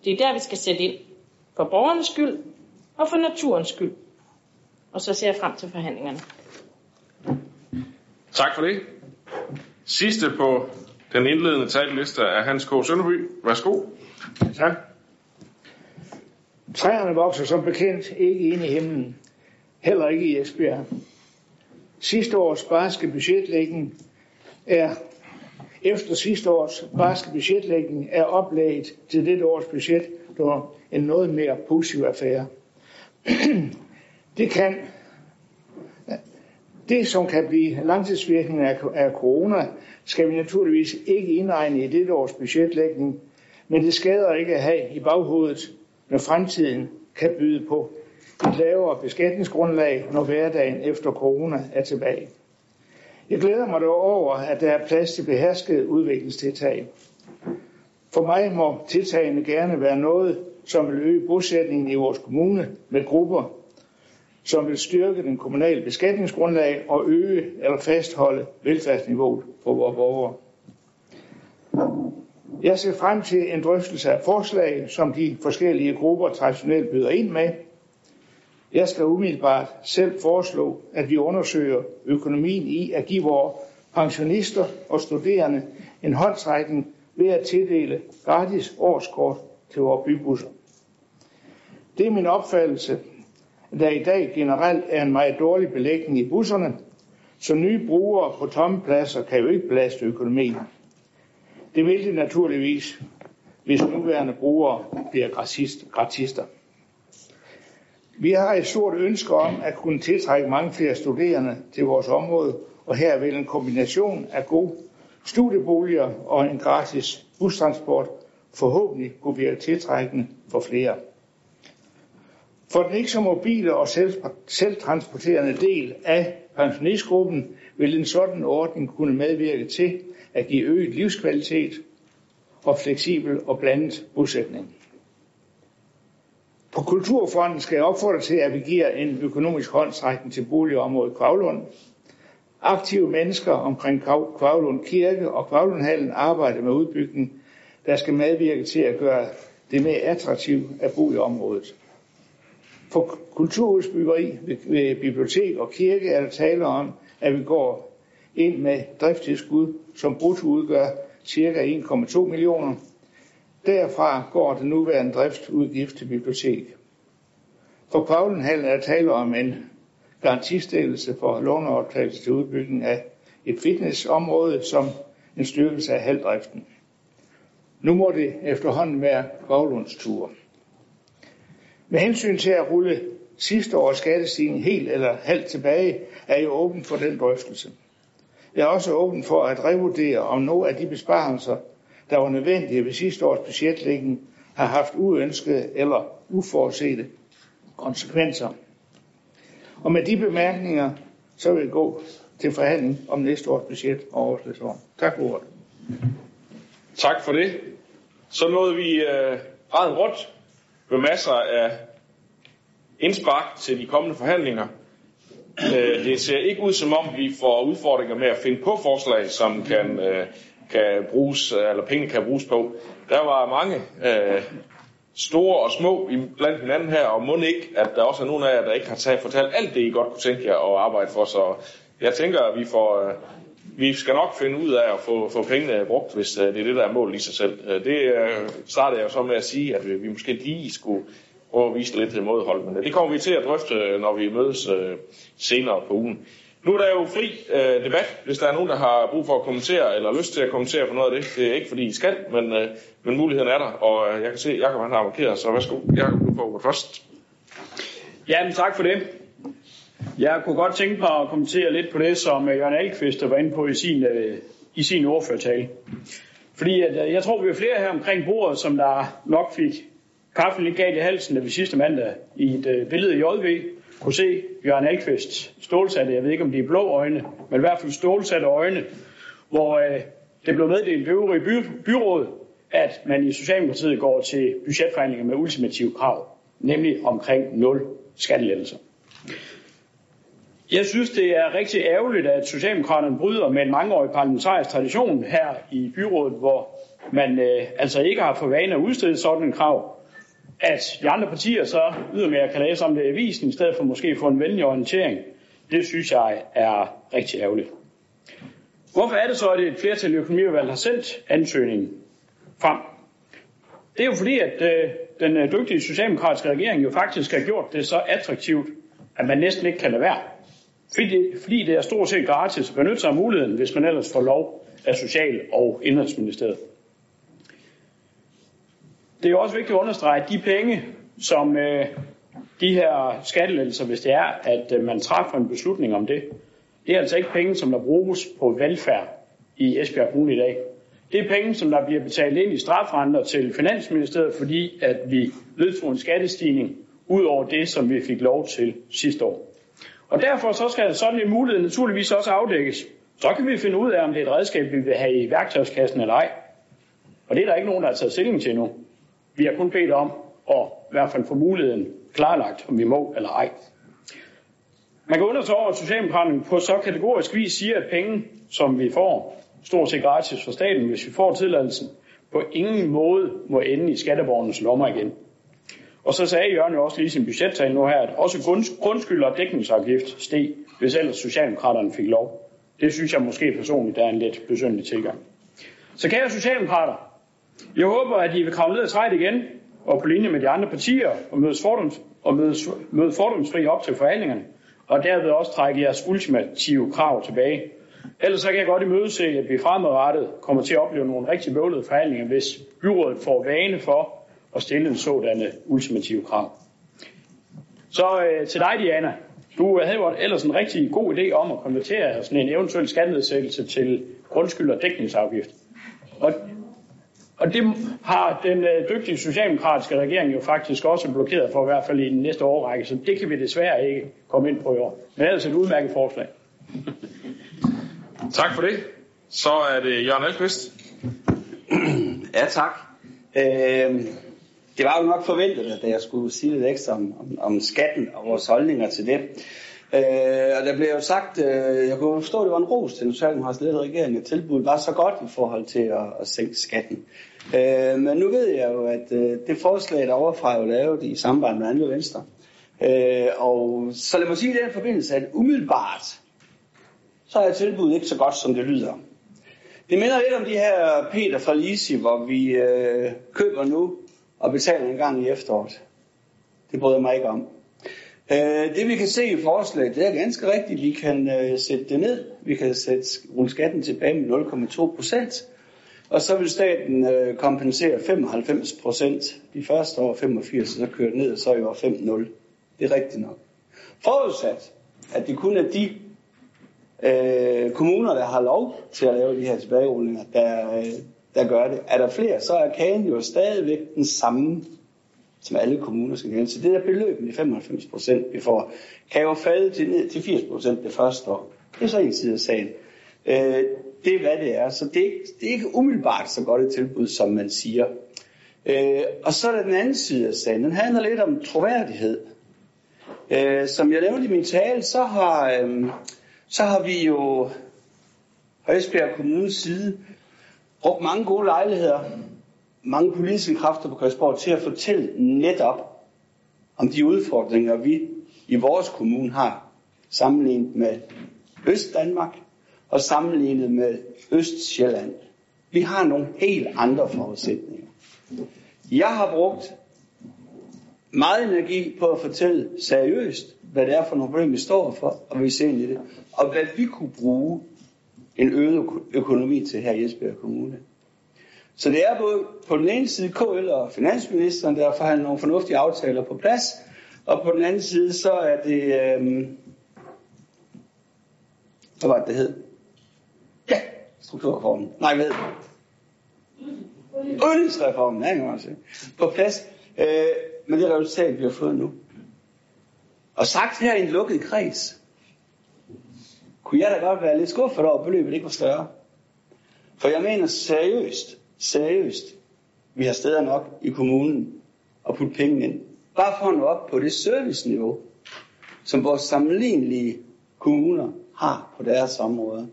Speaker 8: Det er der, vi skal sætte ind. For borgernes skyld og for naturens skyld. Og så ser jeg frem til forhandlingerne.
Speaker 1: Tak for det. Sidste på den indledende taleliste er Hans K. Sønderby. Værsgo.
Speaker 9: Tak. Træerne vokser som bekendt ikke ind i himlen. Heller ikke i Esbjerg. Sidste års barske budgetlægning er efter sidste års barske budgetlægning er oplaget til dette års budget dog en noget mere positiv affære det kan det, som kan blive langtidsvirkningen af, af corona, skal vi naturligvis ikke indregne i dette års budgetlægning, men det skader ikke at have i baghovedet, når fremtiden kan byde på et lavere beskatningsgrundlag, når hverdagen efter corona er tilbage. Jeg glæder mig dog over, at der er plads til beherskede udviklingstiltag. For mig må tiltagene gerne være noget, som vil øge bosætningen i vores kommune med grupper, som vil styrke den kommunale beskatningsgrundlag og øge eller fastholde velfærdsniveauet for vores borgere. Jeg ser frem til en drøftelse af forslag, som de forskellige grupper traditionelt byder ind med. Jeg skal umiddelbart selv foreslå, at vi undersøger økonomien i at give vores pensionister og studerende en håndtrækning ved at tildele gratis årskort til vores bybusser. Det er min opfattelse, der i dag generelt er en meget dårlig belægning i busserne, så nye brugere på tomme pladser kan jo ikke belaste økonomien. Det vil det naturligvis, hvis nuværende brugere bliver gratister. Vi har et stort ønske om at kunne tiltrække mange flere studerende til vores område, og her vil en kombination af gode studieboliger og en gratis bustransport forhåbentlig kunne virke tiltrækkende for flere. For den ikke så mobile og selv, selvtransporterende del af pensionistgruppen vil en sådan ordning kunne medvirke til at give øget livskvalitet og fleksibel og blandet bosætning. På Kulturfonden skal jeg opfordre til, at vi giver en økonomisk håndstrækning til boligområdet Kvavlund. Aktive mennesker omkring Kvavlund Kirke og Kvavlundhallen arbejder med udbygning, der skal medvirke til at gøre det mere attraktivt at bo i området. For kulturhusbyggeri ved bibliotek og kirke er der tale om, at vi går ind med driftstilskud, som brutto udgør ca. 1,2 millioner. Derfra går det nuværende driftsudgift til bibliotek. For Paulenhallen er der tale om en garantistillelse for låneoptagelse til udbygning af et fitnessområde som en styrkelse af halvdriften. Nu må det efterhånden være Gavlunds tur. Med hensyn til at rulle sidste års skattestigning helt eller halvt tilbage, er jeg åben for den drøftelse. Jeg er også åben for at revurdere, om nogle af de besparelser, der var nødvendige ved sidste års budgetlægning, har haft uønskede eller uforudsete konsekvenser. Og med de bemærkninger, så vil jeg gå til forhandling om næste års budget og overslagsår. Tak for ordet.
Speaker 1: Tak for det. Så nåede vi øh, raden rundt med masser af indspark til de kommende forhandlinger. Øh, det ser ikke ud som om, vi får udfordringer med at finde på forslag, som kan, øh, kan bruges, eller penge kan bruges på. Der var mange øh, store og små blandt hinanden her, og må ikke, at der også er nogen af jer, der ikke har taget, fortalt alt det, I godt kunne tænke jer at arbejde for. Så jeg tænker, at vi får... Øh, vi skal nok finde ud af at få, få pengene brugt, hvis øh, det er det, der er målet i sig selv. Øh, det øh, startede jeg jo så med at sige, at vi, måske lige skulle prøve at vise lidt modhold. Men det kommer vi til at drøfte, når vi mødes senere på ugen. Nu er der jo fri øh, debat, hvis der er nogen, der har brug for at kommentere, eller lyst til at kommentere på noget af det. Det er ikke fordi I skal, men, øh, men muligheden er der, og øh, jeg kan se, at Jacob han har markeret, så værsgo, Jacob, du får først.
Speaker 10: Jamen, tak for det. Jeg kunne godt tænke mig at kommentere lidt på det, som øh, Jørgen Alkvist var inde på i sin, øh, i sin ordførtale. Fordi at, øh, jeg tror, vi er flere her omkring bordet, som der nok fik kaffen lidt galt i halsen, da vi sidste mandag i et billede i JV kunne se Jørgen Alkvist stålsatte, jeg ved ikke om de er blå øjne, men i hvert fald stålsatte øjne, hvor øh, det blev meddelt ved øvrige by, byråd, at man i Socialdemokratiet går til budgetforhandlinger med ultimative krav, nemlig omkring 0 skattelettelser. Jeg synes, det er rigtig ærgerligt, at Socialdemokraterne bryder med en mangeårig parlamentarisk tradition her i byrådet, hvor man øh, altså ikke har for vane at udstede sådan en krav, at de andre partier så ydermere kan læse om det i avisen, i stedet for måske få en venlig orientering. Det synes jeg er rigtig ærgerligt. Hvorfor er det så, at et flertal i økonomiudvalget har sendt ansøgningen frem? Det er jo fordi, at øh, den øh, dygtige socialdemokratiske regering jo faktisk har gjort det så attraktivt, at man næsten ikke kan lade være. Fordi, fordi det er stort set gratis at benytte sig af muligheden, hvis man ellers får lov af Social- og Indrigsministeriet. Det er også vigtigt at understrege, at de penge, som øh, de her skattelettelser, hvis det er, at øh, man træffer en beslutning om det, det er altså ikke penge, som der bruges på velfærd i Esbjerg Kommune i dag. Det er penge, som der bliver betalt ind i strafrenter til Finansministeriet, fordi at vi vedtog en skattestigning ud over det, som vi fik lov til sidste år. Og derfor så skal sådan en mulighed naturligvis også afdækkes. Så kan vi finde ud af, om det er et redskab, vi vil have i værktøjskassen eller ej. Og det er der ikke nogen, der har taget stilling til nu. Vi har kun bedt om at i hvert fald få muligheden klarlagt, om vi må eller ej. Man kan undre sig over, at Socialdemokraterne på så kategorisk vis siger, at penge, som vi får, stort set gratis for staten, hvis vi får tilladelsen, på ingen måde må ende i skatteborgernes lommer igen. Og så sagde Jørgen jo også lige i sin budgettale nu her, at også grundskyld og dækningsafgift steg, hvis ellers Socialdemokraterne fik lov. Det synes jeg måske personligt er en lidt besøgelig tilgang. Så kære Socialdemokrater, jeg håber, at I vil kravle ned ad træet igen, og på linje med de andre partier, og mødes, fordoms, og mødes, møde fordomsfri op til forhandlingerne, og derved også trække jeres ultimative krav tilbage. Ellers så kan jeg godt imødese, at vi fremadrettet kommer til at opleve nogle rigtig bøvlede forhandlinger, hvis byrådet får vane for at stille en sådan ultimative krav. Så øh, til dig, Diana. Du havde jo ellers en rigtig god idé om at konvertere sådan en eventuel skattenedsættelse til grundskyld og dækningsafgift. Og, og det har den øh, dygtige socialdemokratiske regering jo faktisk også blokeret for, i hvert fald i den næste årrække, så det kan vi desværre ikke komme ind på i år. Men ellers et udmærket forslag.
Speaker 1: Tak for det. Så er det Jørgen Alkvist.
Speaker 3: Ja, tak. Øh, det var jo nok forventet, at jeg skulle sige lidt ekstra om, om, om skatten og vores holdninger til det. Øh, og der blev jo sagt, øh, jeg kunne forstå, at det var en ros til den socialdemokratiske ledede regering, at tilbuddet var så godt i forhold til at, at sænke skatten. Øh, men nu ved jeg jo, at øh, det forslag, der overfra er jo lavet i samarbejde med andre venstre. Øh, og så lad mig sige i den forbindelse, at umiddelbart, så er tilbuddet ikke så godt, som det lyder. Det minder lidt om de her Peter fra Lisi, hvor vi øh, køber nu og betaler en gang i efteråret. Det bryder jeg mig ikke om. Øh, det vi kan se i forslaget, det er ganske rigtigt. Vi kan øh, sætte det ned. Vi kan sætte rulle skatten tilbage med 0,2 procent. Og så vil staten øh, kompensere 95 procent de første år, 85, så kører det ned, og så er jo 5-0. Det er rigtigt nok. Forudsat, at det kun er de øh, kommuner, der har lov til at lave de her tilbagerullinger, der, øh, der gør det. Er der flere, så er kagen jo stadigvæk den samme, som alle kommuner skal gælde. Så det der beløb med 95 procent, vi får, kan jo falde til, ned til 80 procent det første år. Det er så en side af sagen. Øh, det er, hvad det er. Så det er, ikke, det er ikke umiddelbart så godt et tilbud, som man siger. Øh, og så er der den anden side af sagen. Den handler lidt om troværdighed. Øh, som jeg nævnte i min tale, så har, øh, så har vi jo fra Esbjerg Kommunes side brugt mange gode lejligheder, mange politiske kræfter på Christiansborg til at fortælle netop om de udfordringer, vi i vores kommune har sammenlignet med Øst-Danmark og sammenlignet med Øst-Sjælland. Vi har nogle helt andre forudsætninger. Jeg har brugt meget energi på at fortælle seriøst, hvad det er for nogle problemer, vi står for, og vi ser ind i det, og hvad vi kunne bruge en øget økonomi til her i Esbjerg Kommune. Så det er både på den ene side KL og finansministeren, der har forhandlet nogle fornuftige aftaler på plads, og på den anden side så er det, Øh, hvad var det, det hed? Ja, strukturreformen. Nej, hvad Udligningsreformen, ja, kan man sige. På plads øh, med det resultat, vi har fået nu. Og sagt her i en lukket kreds, kunne jeg da godt være lidt skuffet over, at beløbet ikke var større. For jeg mener seriøst, seriøst, vi har steder nok i kommunen at putte penge ind. Bare for at nå op på det serviceniveau, som vores sammenlignelige kommuner har på deres områder.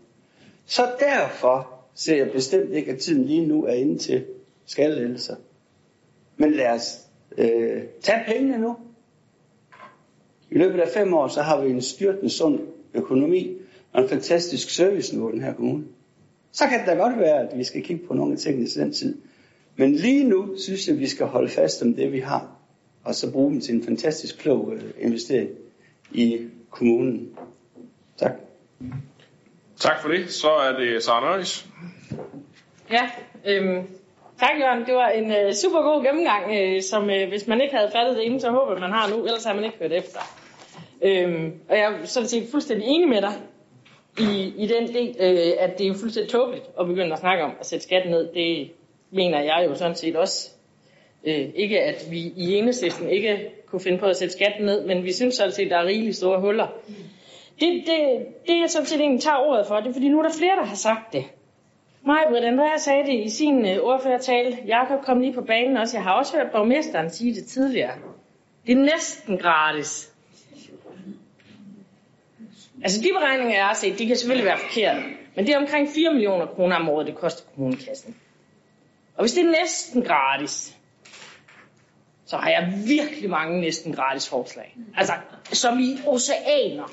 Speaker 3: Så derfor ser jeg bestemt ikke, at tiden lige nu er inde til skattelettelser. Men lad os øh, tage pengene nu. I løbet af fem år, så har vi en styrtende sund økonomi og en fantastisk serviceniveau i den her kommune. Så kan det da godt være, at vi skal kigge på nogle af tingene i den tid. Men lige nu synes jeg, at vi skal holde fast om det, vi har, og så bruge dem til en fantastisk klog øh, investering i kommunen. Tak.
Speaker 1: Tak for det. Så er det Sara Nøjes.
Speaker 8: Ja, øhm, tak Jørgen. Det var en øh, super god gennemgang, øh, som øh, hvis man ikke havde fattet det inden, så håber jeg, man har nu, ellers har man ikke hørt efter. Øhm, og jeg er sådan set fuldstændig enig med dig i, i den del, øh, at det er jo fuldstændig tåbeligt at begynde at snakke om at sætte skatten ned. Det mener jeg jo sådan set også. Øh, ikke at vi i enhedslisten ikke kunne finde på at sætte skatten ned, men vi synes sådan set, at der er rigeligt store huller. Det, det, det jeg sådan set egentlig tager ordet for, det er fordi nu er der flere, der har sagt det. Mig, Britt Andrea sagde det i sin øh, ordførertale. Jakob kom lige på banen også. Jeg har også hørt borgmesteren sige det tidligere. Det er næsten gratis. Altså de beregninger, jeg har set, de kan selvfølgelig være forkerte. Men det er omkring 4 millioner kroner om året, det koster kommunekassen. Og hvis det er næsten gratis, så har jeg virkelig mange næsten gratis forslag. Altså, som i oceaner.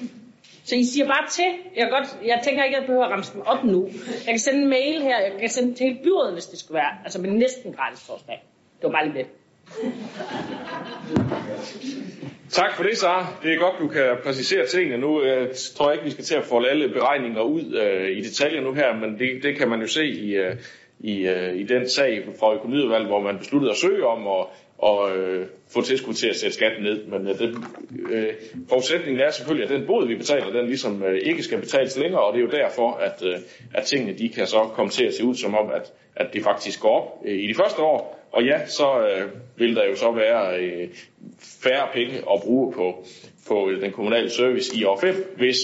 Speaker 8: Så I siger bare til. Jeg, godt, jeg tænker ikke, at jeg behøver at ramse dem op nu. Jeg kan sende en mail her. Jeg kan sende til hele byrådet, hvis det skulle være. Altså med næsten gratis forslag. Det var bare lige det.
Speaker 1: Tak for det, Sara. Det er godt, du kan præcisere tingene nu. Øh, jeg tror ikke, vi skal til at folde alle beregninger ud uh, i detaljer nu her, men det, det kan man jo se i, uh, i, uh, i den sag fra økonomiudvalget, hvor man besluttede at søge om at, og øh, få tilskud til at sætte skatten ned. Men øh, det, øh, forudsætningen er selvfølgelig, at den bod, vi betaler, den ligesom øh, ikke skal betales længere, og det er jo derfor, at, øh, at tingene de kan så komme til at se ud som om, at, at det faktisk går op øh, i de første år. Og ja, så øh, vil der jo så være øh, færre penge at bruge på, på øh, den kommunale service i år 5, hvis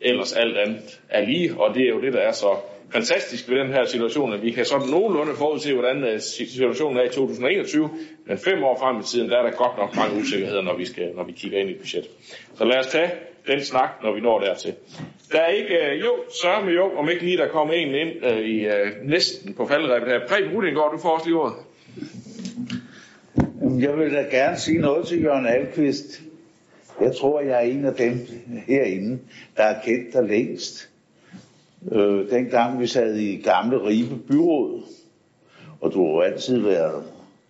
Speaker 1: ellers alt andet er lige, og det er jo det, der er så fantastisk ved den her situation, at vi kan sådan nogenlunde forudse, hvordan øh, situationen er i 2021, men fem år frem i tiden, der er der godt nok mange usikkerheder, når vi, skal, når vi kigger ind i et budget. Så lad os tage den snak, når vi når dertil. Der er ikke, øh, jo, sørg med jo, om ikke lige der kommer en ind øh, i øh, næsten på faldrebet her. Preben Rudingård, du får også lige ordet.
Speaker 11: Jeg vil da gerne sige noget til Jørgen Alkvist. Jeg tror, jeg er en af dem herinde, der er kendt der længst. Øh, dengang vi sad i gamle Ribe byråd, og du har altid været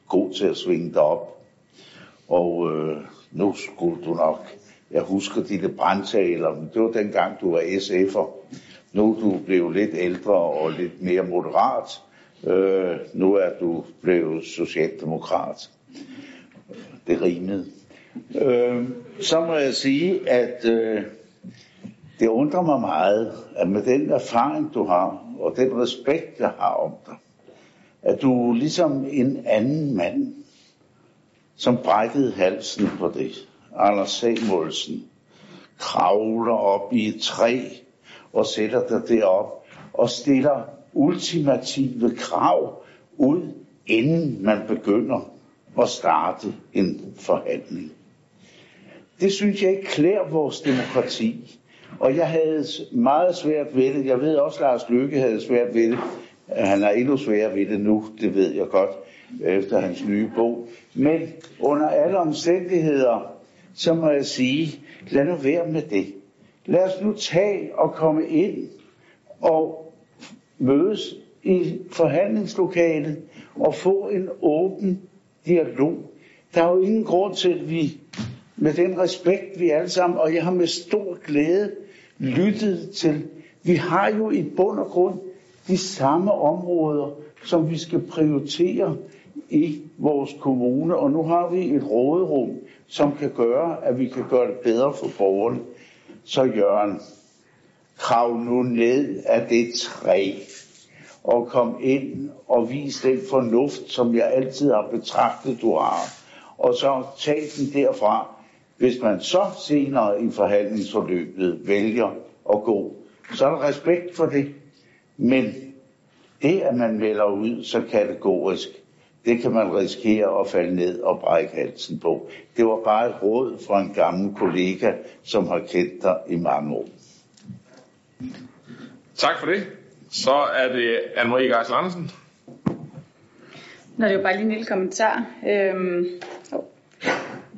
Speaker 11: god til at svinge dig op. Og øh, nu skulle du nok, jeg husker dine brandtaler, men det var dengang du var SF'er. Nu er du blevet lidt ældre og lidt mere moderat. Øh, nu er du blevet socialdemokrat. Det rimede. Øh, så må jeg sige, at øh, det undrer mig meget, at med den erfaring, du har, og den respekt, jeg har om dig, at du ligesom en anden mand, som brækkede halsen på det, Anders Samuelsen, kravler op i et træ og sætter dig derop og stiller ultimative krav ud, inden man begynder at starte en forhandling. Det synes jeg ikke klæder vores demokrati. Og jeg havde meget svært ved det. Jeg ved også, at Lars Lykke havde svært ved det. Han har endnu sværere ved det nu, det ved jeg godt, efter hans nye bog. Men under alle omstændigheder, så må jeg sige, lad nu være med det. Lad os nu tage og komme ind og mødes i forhandlingslokalet og få en åben dialog. Der er jo ingen grund til, at vi med den respekt, vi alle sammen, og jeg har med stor glæde lyttet til. Vi har jo i bund og grund de samme områder, som vi skal prioritere i vores kommune, og nu har vi et råderum, som kan gøre, at vi kan gøre det bedre for borgerne. Så Jørgen, krav nu ned af det træ, og kom ind og vis den fornuft, som jeg altid har betragtet, du har. Og så tag den derfra. Hvis man så senere i forhandlingsforløbet vælger at gå, så er der respekt for det. Men det, at man melder ud så kategorisk, det kan man risikere at falde ned og brække halsen på. Det var bare et råd fra en gammel kollega, som har kendt dig i mange år.
Speaker 1: Tak for det. Så er det Anne-Marie Geisel Andersen.
Speaker 2: Nå, det er jo bare lige en lille kommentar. Øhm, oh.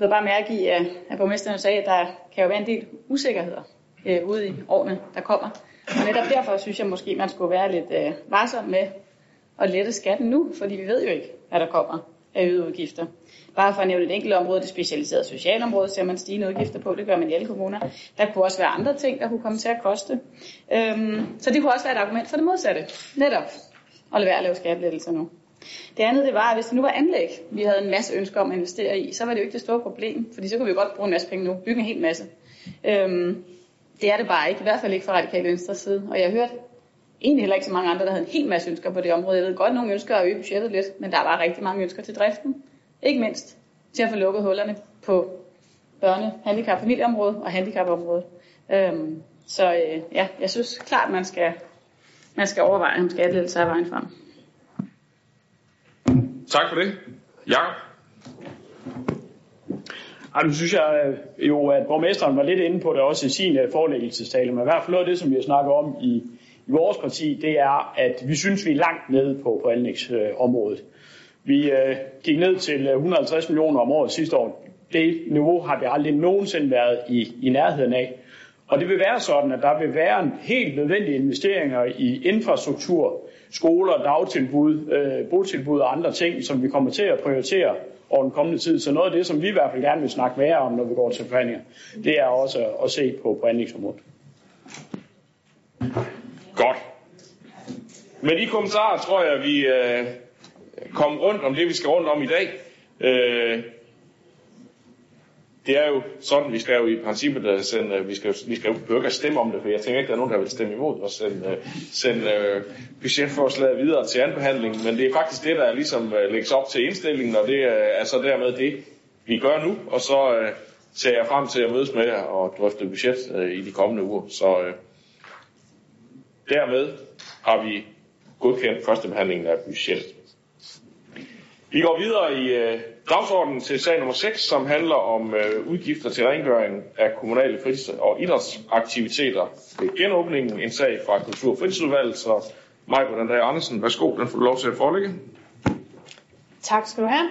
Speaker 2: Jeg bare mærke i, at, at borgmesteren sagde, at der kan jo være en del usikkerheder øh, ude i årene, der kommer. Og netop derfor synes jeg måske, man skulle være lidt øh, varsom med at lette skatten nu, fordi vi ved jo ikke, hvad der kommer af øgede udgifter. Bare for at nævne et enkelt område, det specialiserede socialområde, ser man stigende udgifter på, det gør man i alle kommuner. Der kunne også være andre ting, der kunne komme til at koste. Øhm, så det kunne også være et argument for det modsatte. Netop at lade være at lave skattelettelser nu. Det andet det var, at hvis det nu var anlæg, vi havde en masse ønsker om at investere i, så var det jo ikke det store problem, fordi så kunne vi godt bruge en masse penge nu, bygge en hel masse. Øhm, det er det bare ikke, i hvert fald ikke fra radikale venstre side. Og jeg har hørt egentlig heller ikke så mange andre, der havde en hel masse ønsker på det område. Jeg ved godt, at nogle ønsker at øge budgettet lidt, men der var rigtig mange ønsker til driften. Ikke mindst til at få lukket hullerne på børne-, handicap- familieområdet og handicapområdet. Øhm, så øh, ja, jeg synes klart, man skal, man skal overveje, om skattelettelser er vejen frem.
Speaker 1: Tak for det. Jakob?
Speaker 10: Ej, nu synes jeg øh, jo, at borgmesteren var lidt inde på det også i sin øh, forelæggelsestale, men i hvert fald noget af det, som vi har snakket om i, i vores parti, det er, at vi synes, vi er langt nede på, på anlægsområdet. Vi øh, gik ned til øh, 150 millioner om året sidste år. Det niveau har vi aldrig nogensinde været i, i nærheden af. Og det vil være sådan, at der vil være en helt nødvendige investeringer i infrastruktur, skoler, dagtilbud, øh, botilbud og andre ting, som vi kommer til at prioritere over den kommende tid. Så noget af det, som vi i hvert fald gerne vil snakke mere om, når vi går til forhandlinger, det er også at se på, på anlægsområdet.
Speaker 1: Godt. Med de kommentarer tror jeg, vi øh, kom rundt om det, vi skal rundt om i dag. Øh, det er jo sådan, vi skal jo i princippet øh, uh, sende, uh, øh, vi skal, vi skal jo ikke stemme om det, for jeg tænker ikke, der er nogen, der vil stemme imod og sende, uh, øh, sende uh, budgetforslaget videre til anbehandling, men det er faktisk det, der ligesom uh, lægges op til indstillingen, og det uh, er så dermed det, vi gør nu, og så uh, ser jeg frem til at mødes med jer og drøfte budget uh, i de kommende uger. Så uh, dermed har vi godkendt første behandling af budgettet. Vi går videre i øh, dagsordenen til sag nummer 6, som handler om øh, udgifter til rengøring af kommunale fritids- og idrætsaktiviteter ved genåbningen. En sag fra Kultur- og Fritidsudvalget, så Majbert Andrea Andersen, værsgo, den får du lov til at forelægge.
Speaker 7: Tak skal du have.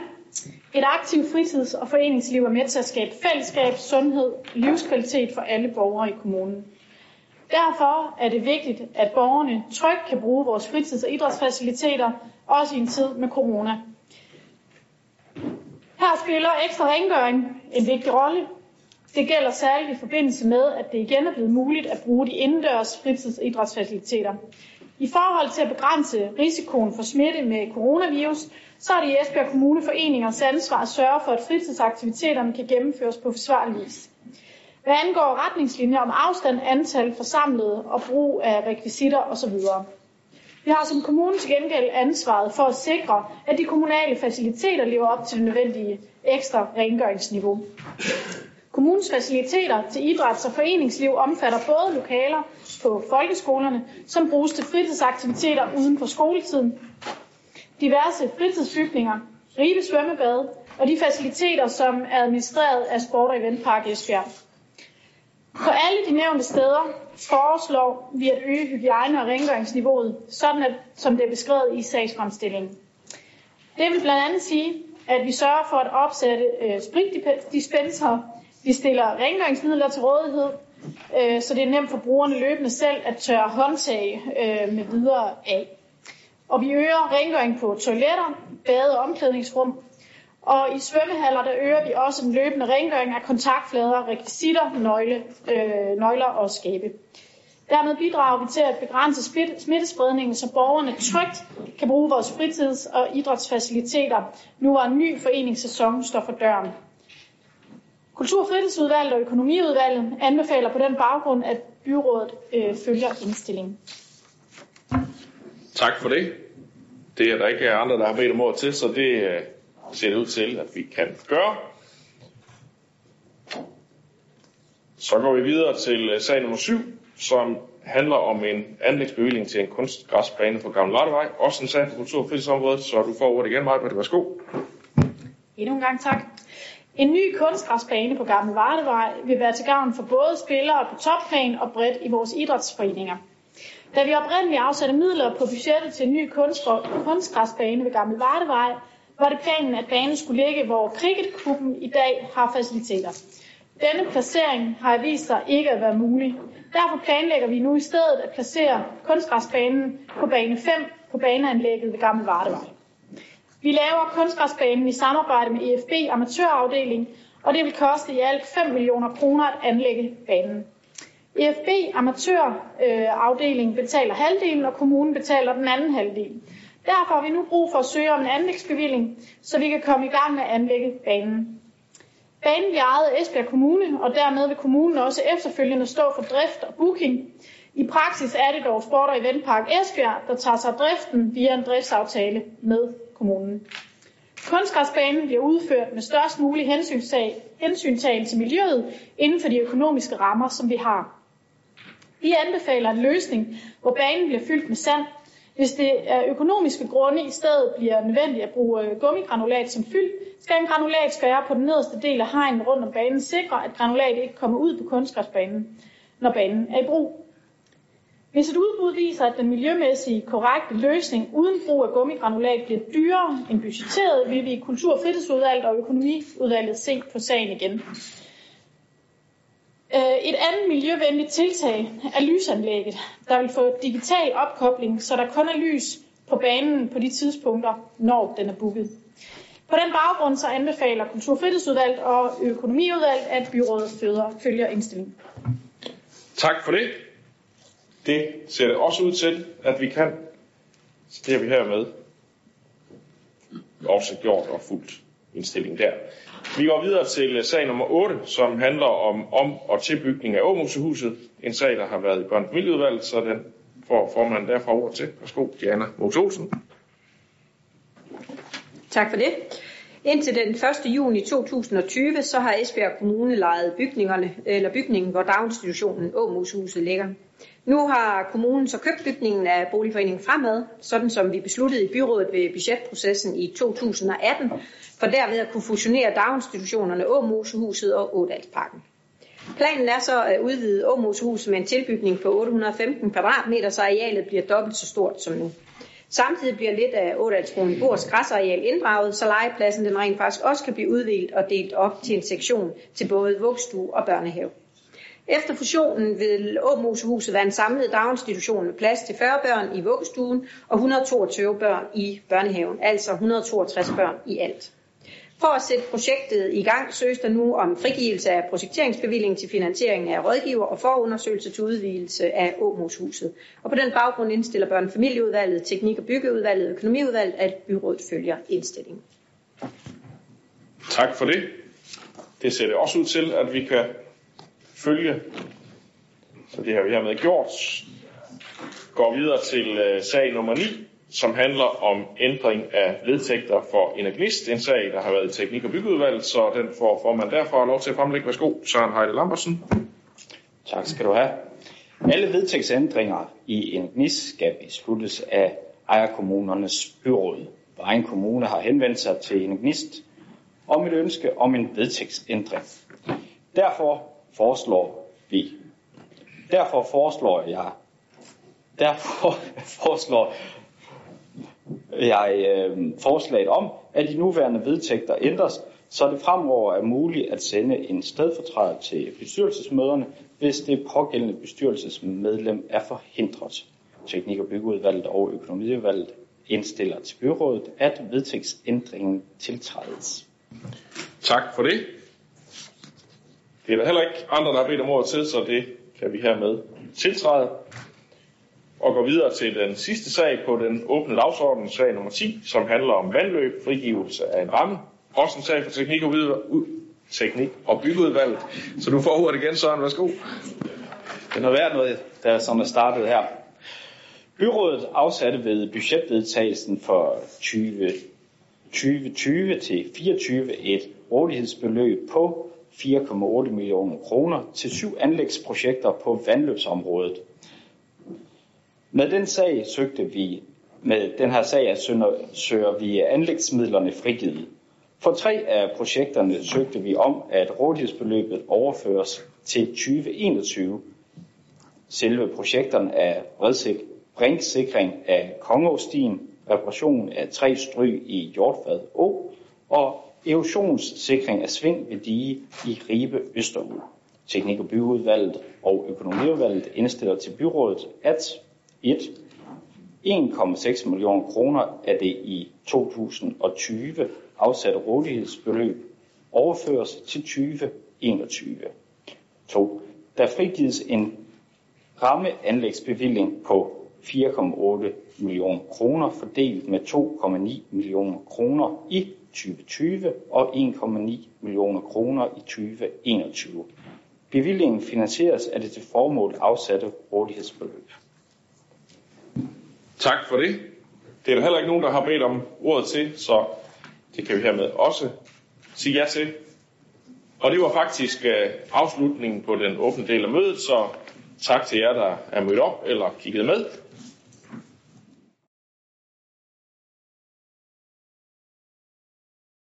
Speaker 7: Et aktivt fritids- og foreningsliv er med til at skabe fællesskab, sundhed, livskvalitet for alle borgere i kommunen. Derfor er det vigtigt, at borgerne trygt kan bruge vores fritids- og idrætsfaciliteter, også i en tid med corona. Her spiller ekstra rengøring en vigtig rolle. Det gælder særligt i forbindelse med, at det igen er blevet muligt at bruge de indendørs fritidsidrætsfaciliteter. I forhold til at begrænse risikoen for smitte med coronavirus, så er det i Esbjerg Kommune foreningers ansvar at sørge for, at fritidsaktiviteterne kan gennemføres på forsvarlig vis. Hvad angår retningslinjer om afstand, antal forsamlede og brug af rekvisitter osv. Vi har som kommune til gengæld ansvaret for at sikre, at de kommunale faciliteter lever op til det nødvendige ekstra rengøringsniveau. Kommunens faciliteter til idræts- og foreningsliv omfatter både lokaler på folkeskolerne, som bruges til fritidsaktiviteter uden for skoletiden, diverse fritidsbygninger, Ribe svømmebad og de faciliteter, som er administreret af Sport- og Eventpark Esbjerg. På alle de nævnte steder foreslår vi at øge hygiejne- og rengøringsniveauet, sådan at, som det er beskrevet i sagsfremstillingen. Det vil blandt andet sige, at vi sørger for at opsætte øh, spritdispenser, vi stiller rengøringsmidler til rådighed, øh, så det er nemt for brugerne løbende selv at tørre håndtag øh, med videre af. Og vi øger rengøring på toiletter, bade- og omklædningsrum, og i svømmehaller, der øger vi også den løbende rengøring af kontaktflader, rekvisitter, nøgle, øh, nøgler og skabe. Dermed bidrager vi til at begrænse smittespredningen, så borgerne trygt kan bruge vores fritids- og idrætsfaciliteter, nu hvor en ny foreningssæson står for døren. Kultur- og fritidsudvalget og økonomiudvalget anbefaler på den baggrund, at byrådet øh, følger indstillingen.
Speaker 1: Tak for det. Det er der ikke andre, der har bedt om ord til, så det øh, ser det ud til, at vi kan gøre. Så går vi videre til øh, sag nummer 7, som handler om en anlægsbevilling til en kunstgræsbane på Gamle Vardevej. Også en sag på kultur- og fritidsområdet, så du får ordet igen, Maja. Værsgo.
Speaker 7: Endnu en gang tak. En ny kunstgræsbane på Gamle Vardevej vil være til gavn for både spillere på topplan og bredt i vores idrætsforeninger. Da vi oprindeligt afsatte midler på budgettet til en ny kunstgræsbane ved Gamle Vardevej, var det planen, at banen skulle ligge, hvor cricketklubben i dag har faciliteter. Denne placering har vist sig ikke at være mulig. Derfor planlægger vi nu i stedet at placere kunstgræsbanen på bane 5 på baneanlægget ved Gamle Vardevej. Vi laver kunstgræsbanen i samarbejde med EFB Amatørafdeling, og det vil koste i alt 5 millioner kroner at anlægge banen. EFB Amatørafdeling betaler halvdelen, og kommunen betaler den anden halvdel. Derfor har vi nu brug for at søge om en anlægsbevilling, så vi kan komme i gang med at anlægge banen. Banen bliver ejet af Esbjerg Kommune, og dermed vil kommunen også efterfølgende stå for drift og booking. I praksis er det dog Sport- og Eventpark Esbjerg, der tager sig af driften via en driftsaftale med kommunen. Kunstgræsbanen bliver udført med størst mulig hensyntagen til miljøet inden for de økonomiske rammer, som vi har. Vi anbefaler en løsning, hvor banen bliver fyldt med sand. Hvis det er økonomiske grunde i stedet bliver nødvendigt at bruge øh, gummigranulat som fyld, skal en granulatskære på den nederste del af hegnen rundt om banen sikre, at granulat ikke kommer ud på kunstgræsbanen, når banen er i brug. Hvis et udbud viser, at den miljømæssige korrekte løsning uden brug af gummigranulat bliver dyrere end budgetteret, vil vi i Kultur- og Fritidsudvalget og Økonomiudvalget se på sagen igen. Øh, et andet miljøvenligt tiltag er lysanlægget, der vil få digital opkobling, så der kun er lys på banen på de tidspunkter, når den er booket. På den baggrund så anbefaler Kulturfritidsudvalget og Økonomiudvalget, at byrådet følger indstillingen.
Speaker 1: Tak for det. Det ser det også ud til, at vi kan. Så det har vi hermed også gjort og fuldt. indstillingen der. Vi går videre til sag nummer 8, som handler om om- og tilbygning af Åmosehuset. En sag, der har været i børn- og så den får formanden derfra ord til. Værsgo, Diana Mose Olsen.
Speaker 5: Tak for det. Indtil den 1. juni 2020, så har Esbjerg Kommune lejet bygningerne, eller bygningen, hvor daginstitutionen Åmoshuset ligger. Nu har kommunen så købt bygningen af Boligforeningen Fremad, sådan som vi besluttede i byrådet ved budgetprocessen i 2018, for derved at kunne fusionere daginstitutionerne Åmosehuset og Ådalsparken. Planen er så at udvide Åmosehuset med en tilbygning på 815 kvadratmeter, så arealet bliver dobbelt så stort som nu. Samtidig bliver lidt af Ådalsbroen Bors græsareal inddraget, så legepladsen den rent faktisk også kan blive udvidet og delt op til en sektion til både vuggestue og børnehave. Efter fusionen vil Åmosehuset være en samlet daginstitution med plads til 40 børn i vuggestuen og 122 børn i børnehaven, altså 162 børn i alt. For at sætte projektet i gang søges der nu om frigivelse af projekteringsbevilling til finansiering af rådgiver og forundersøgelse til udvidelse af Åmoshuset. Og på den baggrund indstiller børne- og familieudvalget, teknik- og byggeudvalget og økonomiudvalget, at byrådet følger indstillingen.
Speaker 1: Tak for det. Det ser det også ud til, at vi kan følge. Så det har vi hermed gjort. Går videre til øh, sag nummer 9, som handler om ændring af vedtægter for Energist. En sag, der har været i teknik- og byggeudvalget, så den får formand derfra lov til at fremlægge. Værsgo, Søren Heide Lambersen.
Speaker 6: Tak skal du have. Alle vedtægtsændringer i en skal besluttes af ejerkommunernes byråd. Vejen Kommune har henvendt sig til en GNIST om et ønske om en vedtægtsændring. Derfor foreslår vi. Derfor foreslår jeg. Derfor foreslår jeg øh, forslaget om, at de nuværende vedtægter ændres, så det fremover er muligt at sende en stedfortræder til bestyrelsesmøderne, hvis det pågældende bestyrelsesmedlem er forhindret. Teknik- og byggeudvalget og økonomiudvalget indstiller til byrådet, at vedtægtsændringen tiltrædes.
Speaker 1: Tak for det. Det er der heller ikke andre, der har bedt om ordet til, så det kan vi hermed tiltræde. Og går videre til den sidste sag på den åbne dagsorden, sag nummer 10, som handler om vandløb, frigivelse af en ramme. Også en sag for teknik og, videre, teknik og byggeudvalget. Så du får ordet igen, Søren. Værsgo.
Speaker 6: Den har været noget, der som er startet her. Byrådet afsatte ved budgetvedtagelsen for 20, 2020 til 24 et rådighedsbeløb på 4,8 millioner kroner til syv anlægsprojekter på vandløbsområdet. Med den sag søgte vi, med den her sag søger vi anlægsmidlerne frigivet. For tre af projekterne søgte vi om, at rådighedsbeløbet overføres til 2021. Selve projekterne er bringsikring af Kongåstien, reparation af tre stryg i Hjortfad Å og erosionssikring af sving ved dige i Ribe Østerud. Teknik- og byudvalget og økonomiudvalget indstiller til byrådet, at 1. 1,6 millioner kroner af det i 2020 afsatte rådighedsbeløb overføres til 2021. 2. Der frigives en rammeanlægsbevilling på 4,8 millioner kroner fordelt med 2,9 millioner kroner i 2020 og 1,9 millioner kroner i 2021. Bevillingen finansieres af det til formål afsatte rådighedsbeløb.
Speaker 1: Tak for det. Det er der heller ikke nogen, der har bedt om ordet til, så det kan vi hermed også sige ja til. Og det var faktisk øh, afslutningen på den åbne del af mødet, så tak til jer, der er mødt op eller kigget med.